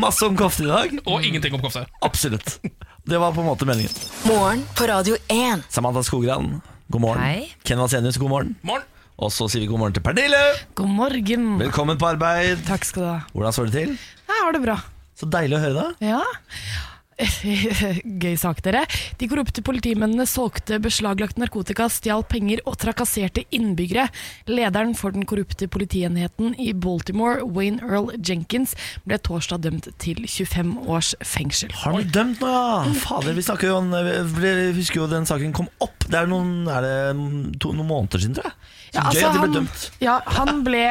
masse om kofte i dag. Og ingenting om kofte. Absolutt. Det var på en måte meningen. Morgen på Radio 1. Samantha Skogran, god morgen. Hei. Ken Vasenius, god morgen. Morgen. Og så sier vi god morgen til Pernille. God morgen. Velkommen på arbeid. Takk skal du ha. Hvordan står det til? Jeg har det bra. Så deilig å høre deg. Ja. Gøy sak, dere. De korrupte politimennene solgte beslaglagt narkotika, stjal penger og trakasserte innbyggere. Lederen for den korrupte politienheten i Baltimore, Wayne Earl Jenkins, ble torsdag dømt til 25 års fengsel. Har han blitt dømt nå, ja? Fader, vi snakker jo om Vi husker jo den saken kom opp. Det er noen, er det to, noen måneder siden, tror jeg. Så Ja, gøy altså, at de ble han- dømt. Ja, han ble,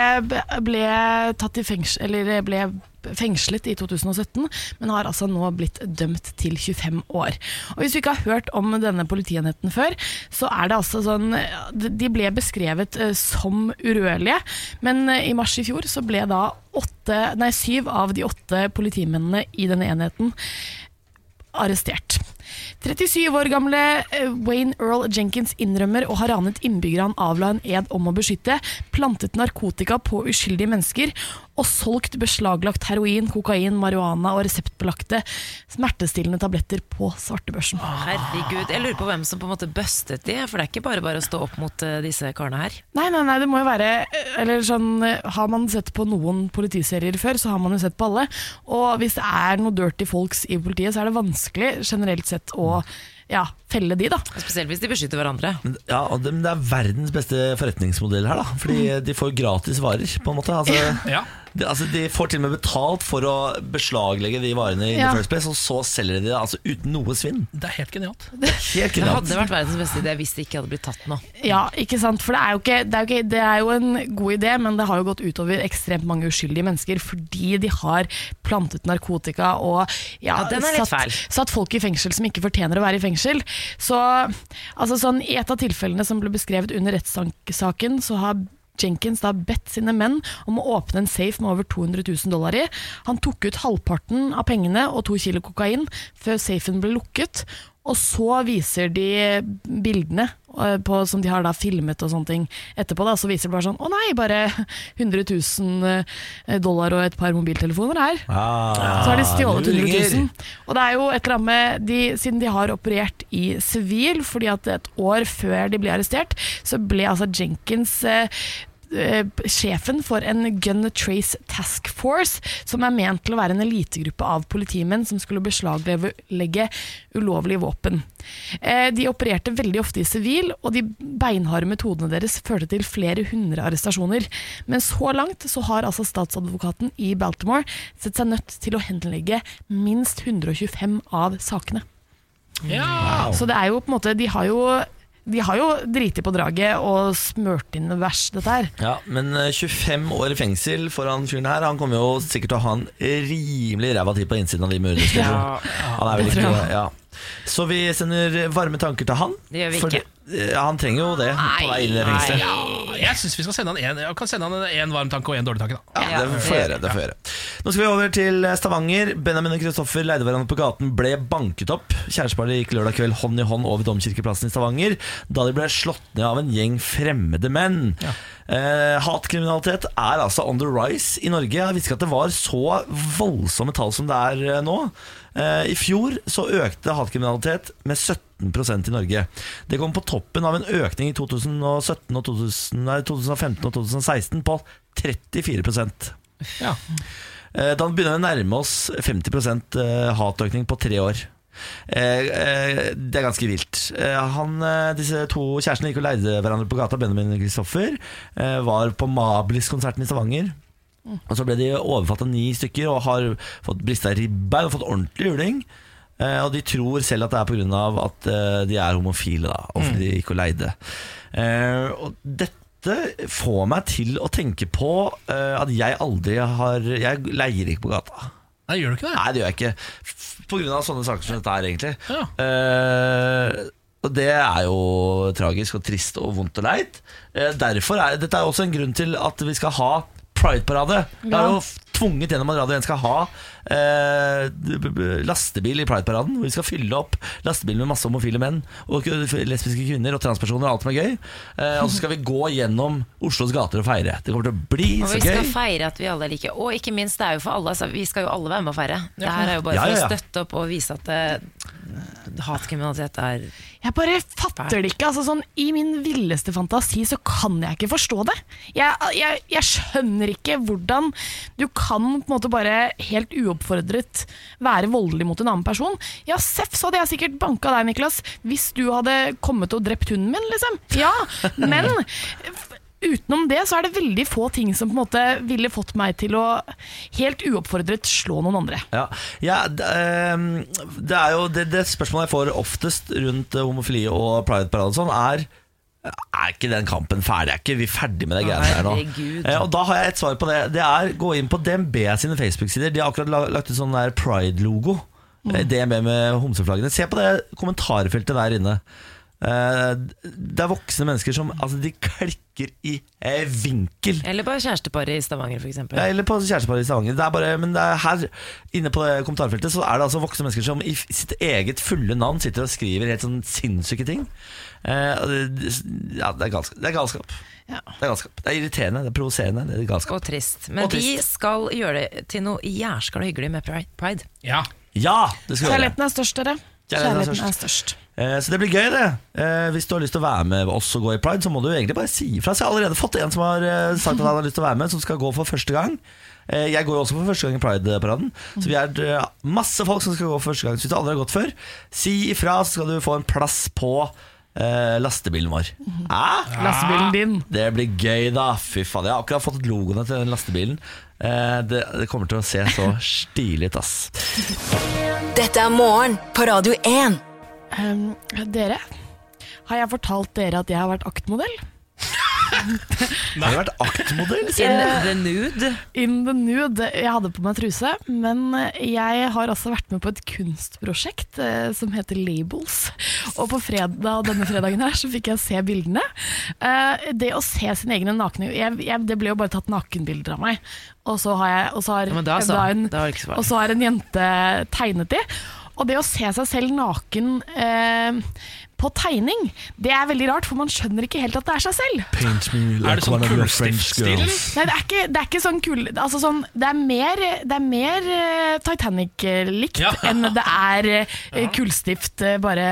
ble tatt i fengsel, eller ble fengslet i 2017, men har altså nå blitt dømt til 25 år. Og Hvis du ikke har hørt om denne politienheten før, så er det altså sånn De ble beskrevet eh, som urørlige, men eh, i mars i fjor så ble da åtte, nei, syv av de åtte politimennene i denne enheten arrestert. 37 år gamle eh, Wayne Earl Jenkins innrømmer å ha ranet innbyggere han avla en ed om å beskytte, plantet narkotika på uskyldige mennesker og solgt beslaglagt heroin, kokain, marihuana og reseptbelagte smertestillende tabletter på svartebørsen. Herregud, jeg lurer på hvem som på en måte bustet de, for det er ikke bare bare å stå opp mot eh, disse karene her. Nei, nei, nei, det må jo være eh, Eller sånn eh, Har man sett på noen politiserier før, så har man jo sett på alle. Og hvis det er noe dirty folks i politiet, så er det vanskelig generelt sett å ja, felle de, da. Spesielt hvis de beskytter hverandre. Men- Ja, og det, men det er verdens beste forretningsmodell her, da. Fordi de får gratis varer, på en måte. Altså, Ja. de, altså, de får til og med betalt for å beslaglegge de varene i Ja. the first place, og så selger de det altså, uten noe svinn. Det er helt genialt. Helt Det hadde vært verdens beste idé hvis det ikke hadde blitt tatt nå. Ja, ikke sant? For det er, jo ikke, det, er jo ikke, det er jo en god idé, men det har jo gått utover ekstremt mange uskyldige mennesker fordi de har plantet narkotika og ja, Ja, er satt, satt folk i fengsel som ikke fortjener å være i fengsel. Så altså sånn, I et av tilfellene som ble beskrevet under rettssaken, så har Jenkins da bedt sine menn om å åpne en safe med over 200 000 dollar i. Han tok ut halvparten av pengene og to kilo kokain før safen ble lukket. Og så viser de bildene eh, på, som de har da filmet og sånne ting etterpå. Da, så viser de bare sånn Å nei, bare 100 000 eh, dollar og et par mobiltelefoner her. Ah, Så har de stjålet 100 luringer. 000. Og det er jo et eller annet med de, Siden de har operert i sivil, fordi at et år før de ble arrestert, så ble altså Jenkins eh, sjefen for en Gun Trace Task Force, som er ment til å være en elitegruppe av politimenn som skulle beslaglegge ulovlige våpen. Eh, de opererte veldig ofte i sivil, og de beinharde metodene deres førte til flere hundre arrestasjoner. Men så langt så har altså statsadvokaten i Baltimore sett seg nødt til å henlegge minst 125 av sakene. Ja. Så det er jo på en måte De har jo de har jo driti på draget og smørt inn vers, dette her. Ja, men eh, 25 år i fengsel for han fyren her Han kommer jo sikkert til å ha en rimelig ræva tid på innsiden av de murene. Ja. Han er vel ikke ja. Så vi sender varme tanker til han. Det gjør vi ikke. For, ja, han trenger jo det på vei inn i det fengselet. Ja, jeg syns vi skal sende han en, jeg kan sende han en varm tanke og en dårlig tanke. Da. Ja, det får jeg gjøre, det får jeg gjøre. Nå skal vi over til Stavanger. Benjamin og Kristoffer leide hverandre på gaten, ble banket opp. Kjæresteparet gikk lørdag kveld hånd i hånd over Domkirkeplassen i Stavanger da de ble slått ned av en gjeng fremmede menn. Eh, hatkriminalitet er altså on the rise i Norge. Jeg visste ikke at det var så voldsomme tall som det er eh, nå. Eh, I fjor så økte hatkriminalitet med 17 i Norge. Det kom på toppen av en økning i 2017 og 2000, nei, 2015 og 2016 på 34% Ja. Eh, Da begynner vi å nærme oss 50 eh, hatøkning på tre år. Eh, Det er ganske vilt. Han, disse to kjærestene gikk og leide hverandre på gata. Benjamin og Kristoffer var på Mablis-konserten i Stavanger. Og Så ble de overfalt av ni stykker og har fått brista ribbein og fått ordentlig juling. Eh, Og de tror selv at det er pga. at eh, de er homofile, da, og fordi de gikk og leide. Eh, Og dette får meg til å tenke på at jeg aldri har Jeg leier ikke på gata. Nei, gjør du ikke det? Nei, det gjør jeg ikke. På grunn av sånne saker som dette her, egentlig. Ja. Uh, og det er jo tragisk og trist og vondt og leit. Uh, derfor er Dette er også en grunn til at vi skal ha Pride-parade. Det er jo tvunget gjennom at Radio 1 skal ha eh, lastebil i Pride-paraden. Hvor vi skal fylle opp lastebilen med masse homofile menn og lesbiske kvinner og transpersoner og alt som er gøy. Eh, og så skal vi gå gjennom Oslos gater og feire. Det kommer til å bli Og så vi skal gøy. feire at vi alle er like. Og ikke minst, det er jo for alle. Altså, vi skal jo alle være med å feire. Det her er jo bare Ja, ja, ja. for å støtte opp og vise at eh, hatkriminalitet er Jeg bare fatter det ikke. Altså, sånn, I min villeste fantasi så kan jeg ikke forstå det. Jeg, jeg, jeg skjønner ikke hvordan du kan på en måte bare helt uoppfordret være voldelig mot en annen person. Ja, seff, så hadde jeg sikkert banka deg, Niklas, hvis du hadde kommet og drept hunden min, liksom. Ja, men Utenom det så er det veldig få ting som på en måte ville fått meg til å helt uoppfordret slå noen andre. Ja, ja det, ehm, det er jo det, det spørsmålet jeg får oftest rundt eh, homofili og pride-parade og sånn, er er ikke den kampen ferdig? Er ikke vi ferdig med de greiene her nå? Eh, og da har jeg et svar på det. Det er gå inn på DNB sine Facebook-sider. De har akkurat lagt ut sånn der pride-logo. Mm. DNB med homseflaggene. Se på det kommentarfeltet der inne. Eh, det er voksne mennesker som altså, de klikker i eh, vinkel. Eller på kjæresteparet i Stavanger, f.eks. Ja, eller på kjæresteparet i Stavanger. Det er bare, men det er her inne på det kommentarfeltet Så er det altså voksne mennesker som i sitt eget fulle navn sitter og skriver helt sånn sinnssyke ting. Eh, ja, det er galskap. Det er galskap. Ja. Det er galskap. Det er irriterende, det er provoserende, det er galskap. Og trist. Men Og trist. vi skal gjøre det til noe jæskala hyggelig med Pride. Ja. Ja, det skal. Kjærligheten er størst, dere. Kjærligheten er er størst. Eh, Så det blir gøy, det. Eh, Hvis du har lyst til å være med oss og gå i pride, så må du egentlig bare si ifra. Så jeg har allerede fått en som har eh, sagt at han har lyst til å være med, som skal gå for første gang. Eh, Jeg går jo også for første gang i Pride-paraden. Så vi er eh, masse folk som skal gå for første gang. Så hvis du aldri har gått før, si ifra, så skal du få en plass på eh, lastebilen vår. Ah, Lastebilen din. det blir gøy, da. Fy faen. Jeg har akkurat fått logoene til den lastebilen. Eh, Det, det kommer til å se så stilig ut, ass. Dette er morgen på Radio 1. Um, dere, har jeg fortalt dere at jeg har vært aktmodell? Har du vært aktmodell? In the nude. In the nude. Jeg hadde på meg truse, men jeg har altså vært med på et kunstprosjekt eh, som heter Labels. Og på fredag, denne fredagen her så fikk jeg se bildene. Eh, det å se sine egne nakne jeg, jeg, Det ble jo bare tatt nakenbilder av meg. Og så har, jeg, og så har, Ja, da så. en, og så har en jente tegnet de. Og det å se seg selv naken eh, på tegning, det er veldig rart, for man skjønner ikke helt at det er seg selv. Paint me Er det sånn girls. Nei, det er ikke, det er ikke sånn kul altså sånn, Det er mer, det er mer eh, Titanic-likt Ja. enn det er uh, kullstift, eh, bare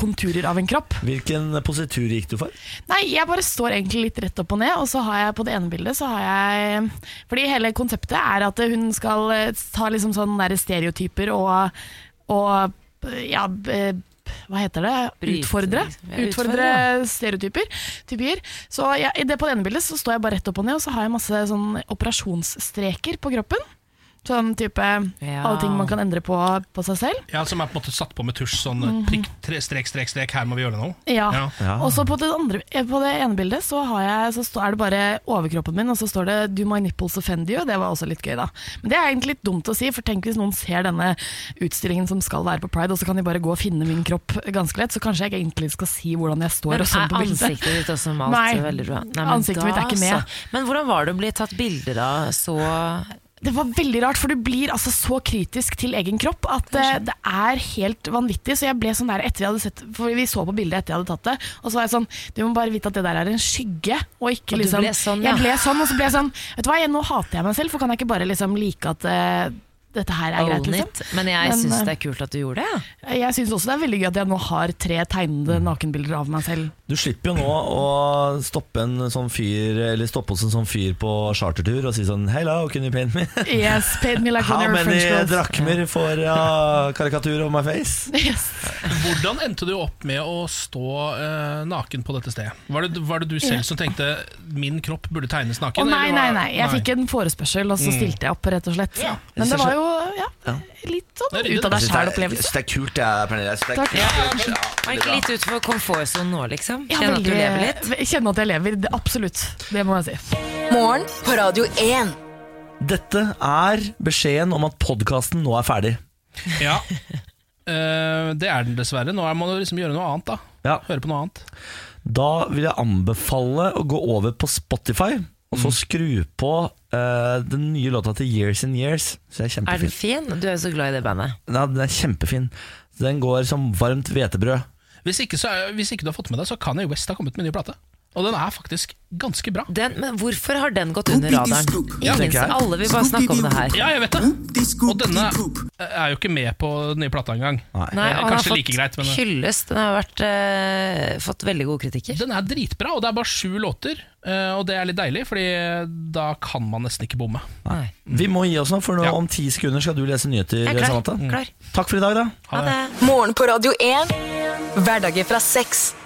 konturer av en kropp. Hvilken positur gikk du for? Nei, jeg bare står egentlig litt rett opp og ned, og så har jeg på det ene bildet så har jeg Fordi hele konseptet er at hun skal ta liksom sånne stereotyper og, og ja, hva heter det? Utfordre. Utfordre stereotyper. Typier. Så jeg, i det på det ene bildet så står jeg bare rett opp og ned, og så har jeg masse sånn operasjonsstreker på kroppen. Sånn type Ja. alle ting man kan endre på på seg selv. Ja, Som er på en måte satt på med tusj. Sånn prikk, tre, strek, strek, strek. Her må vi gjøre noe. Ja. Ja. Ja. Og så på det, eh, på det ene bildet så, har jeg, så stå- er det bare overkroppen min, og så står det 'Do my nipples offend you?' Det var også litt gøy, da. Men det er egentlig litt dumt å si, for tenk hvis noen ser denne utstillingen som skal være på Pride, og så kan de bare gå og finne min kropp ganske lett, så kanskje jeg egentlig skal si hvordan jeg står Men og sånn er på bildet. ansiktet ditt også malt Nei, veldig bra? men ansiktet mitt er ikke med. så. Men hvordan var det å bli tatt bilder av så Det var veldig rart, for du blir altså så kritisk til egen kropp at eh, det er helt vanvittig. Så jeg ble sånn der etter jeg hadde sett For vi så på bildet etter jeg hadde tatt det, og så var jeg sånn Du må bare vite at det der er en skygge, og ikke Og liksom ble sånn, ja. Jeg ble sånn, og så ble jeg sånn Vet du hva, jeg, nå hater jeg meg selv, for kan jeg ikke bare liksom like at eh, dette her er greit, liksom? Men jeg syns eh, det er kult at du gjorde det. Ja. Jeg syns også det er veldig gøy at jeg nå har tre tegnede nakenbilder av meg selv. Du slipper jo nå å stoppe en sånn fyr Eller stoppe hos en sånn fyr på chartertur og si sånn Hello, can you paint me? Yes, paint me like How many drakmer for uh, karikatur of my face? Yes. Hvordan endte du opp med å stå uh, naken på dette stedet? Var det, var det du selv som tenkte min kropp burde tegnes Å Oh, nei, eller nei, var- nei. Jeg fikk en forespørsel, og så stilte jeg opp, rett og slett. Ja. Men det var jo ja, litt sånn er ut av deg er- sjæl-opplevelse. det er kult, det, Pernille. Det er Takk. kult. Ja, veldig ikke litt utenfor komfortsonen nå, liksom? Kjenne at du lever litt? Kjenne at jeg lever, absolutt. Det må jeg si. Morgen på Radio 1. Dette er beskjeden om at podkasten nå er ferdig. Ja. uh, det er den dessverre. Nå må du liksom gjøre noe annet, da. Ja. Høre på noe annet. Da vil jeg anbefale å gå over på Spotify og så skru på eh, den nye låta til Years and Years. Er Er den fin? Du er jo så glad i det bandet. Ja, den er kjempefin. Den går som varmt hvetebrød. Hvis ikke, så, er- hvis ikke du har fått med deg, så kan jeg West ha kommet med en ny plate. Og den er faktisk ganske bra. Den, men hvorfor har den gått under radaren? Ja, Ingen, tenker alle vil bare snakke om det her. Ja, jeg vet det. Og denne er jo ikke med på den nye plata engang. Nei, Nei og han har fått like greit, men hylles. Den har vært, uh, fått veldig gode kritikker. den er dritbra, og det er bare sju låter. Uh, Og det er litt deilig, Fordi da kan man nesten ikke bomme. Nei. Vi må gi oss nå, for nå Ja. om ti sekunder skal du lese nyheter. Jeg er klar. Klar. Takk for i dag, da. Ha det. Morgen på Radio 1. Hverdager fra seks.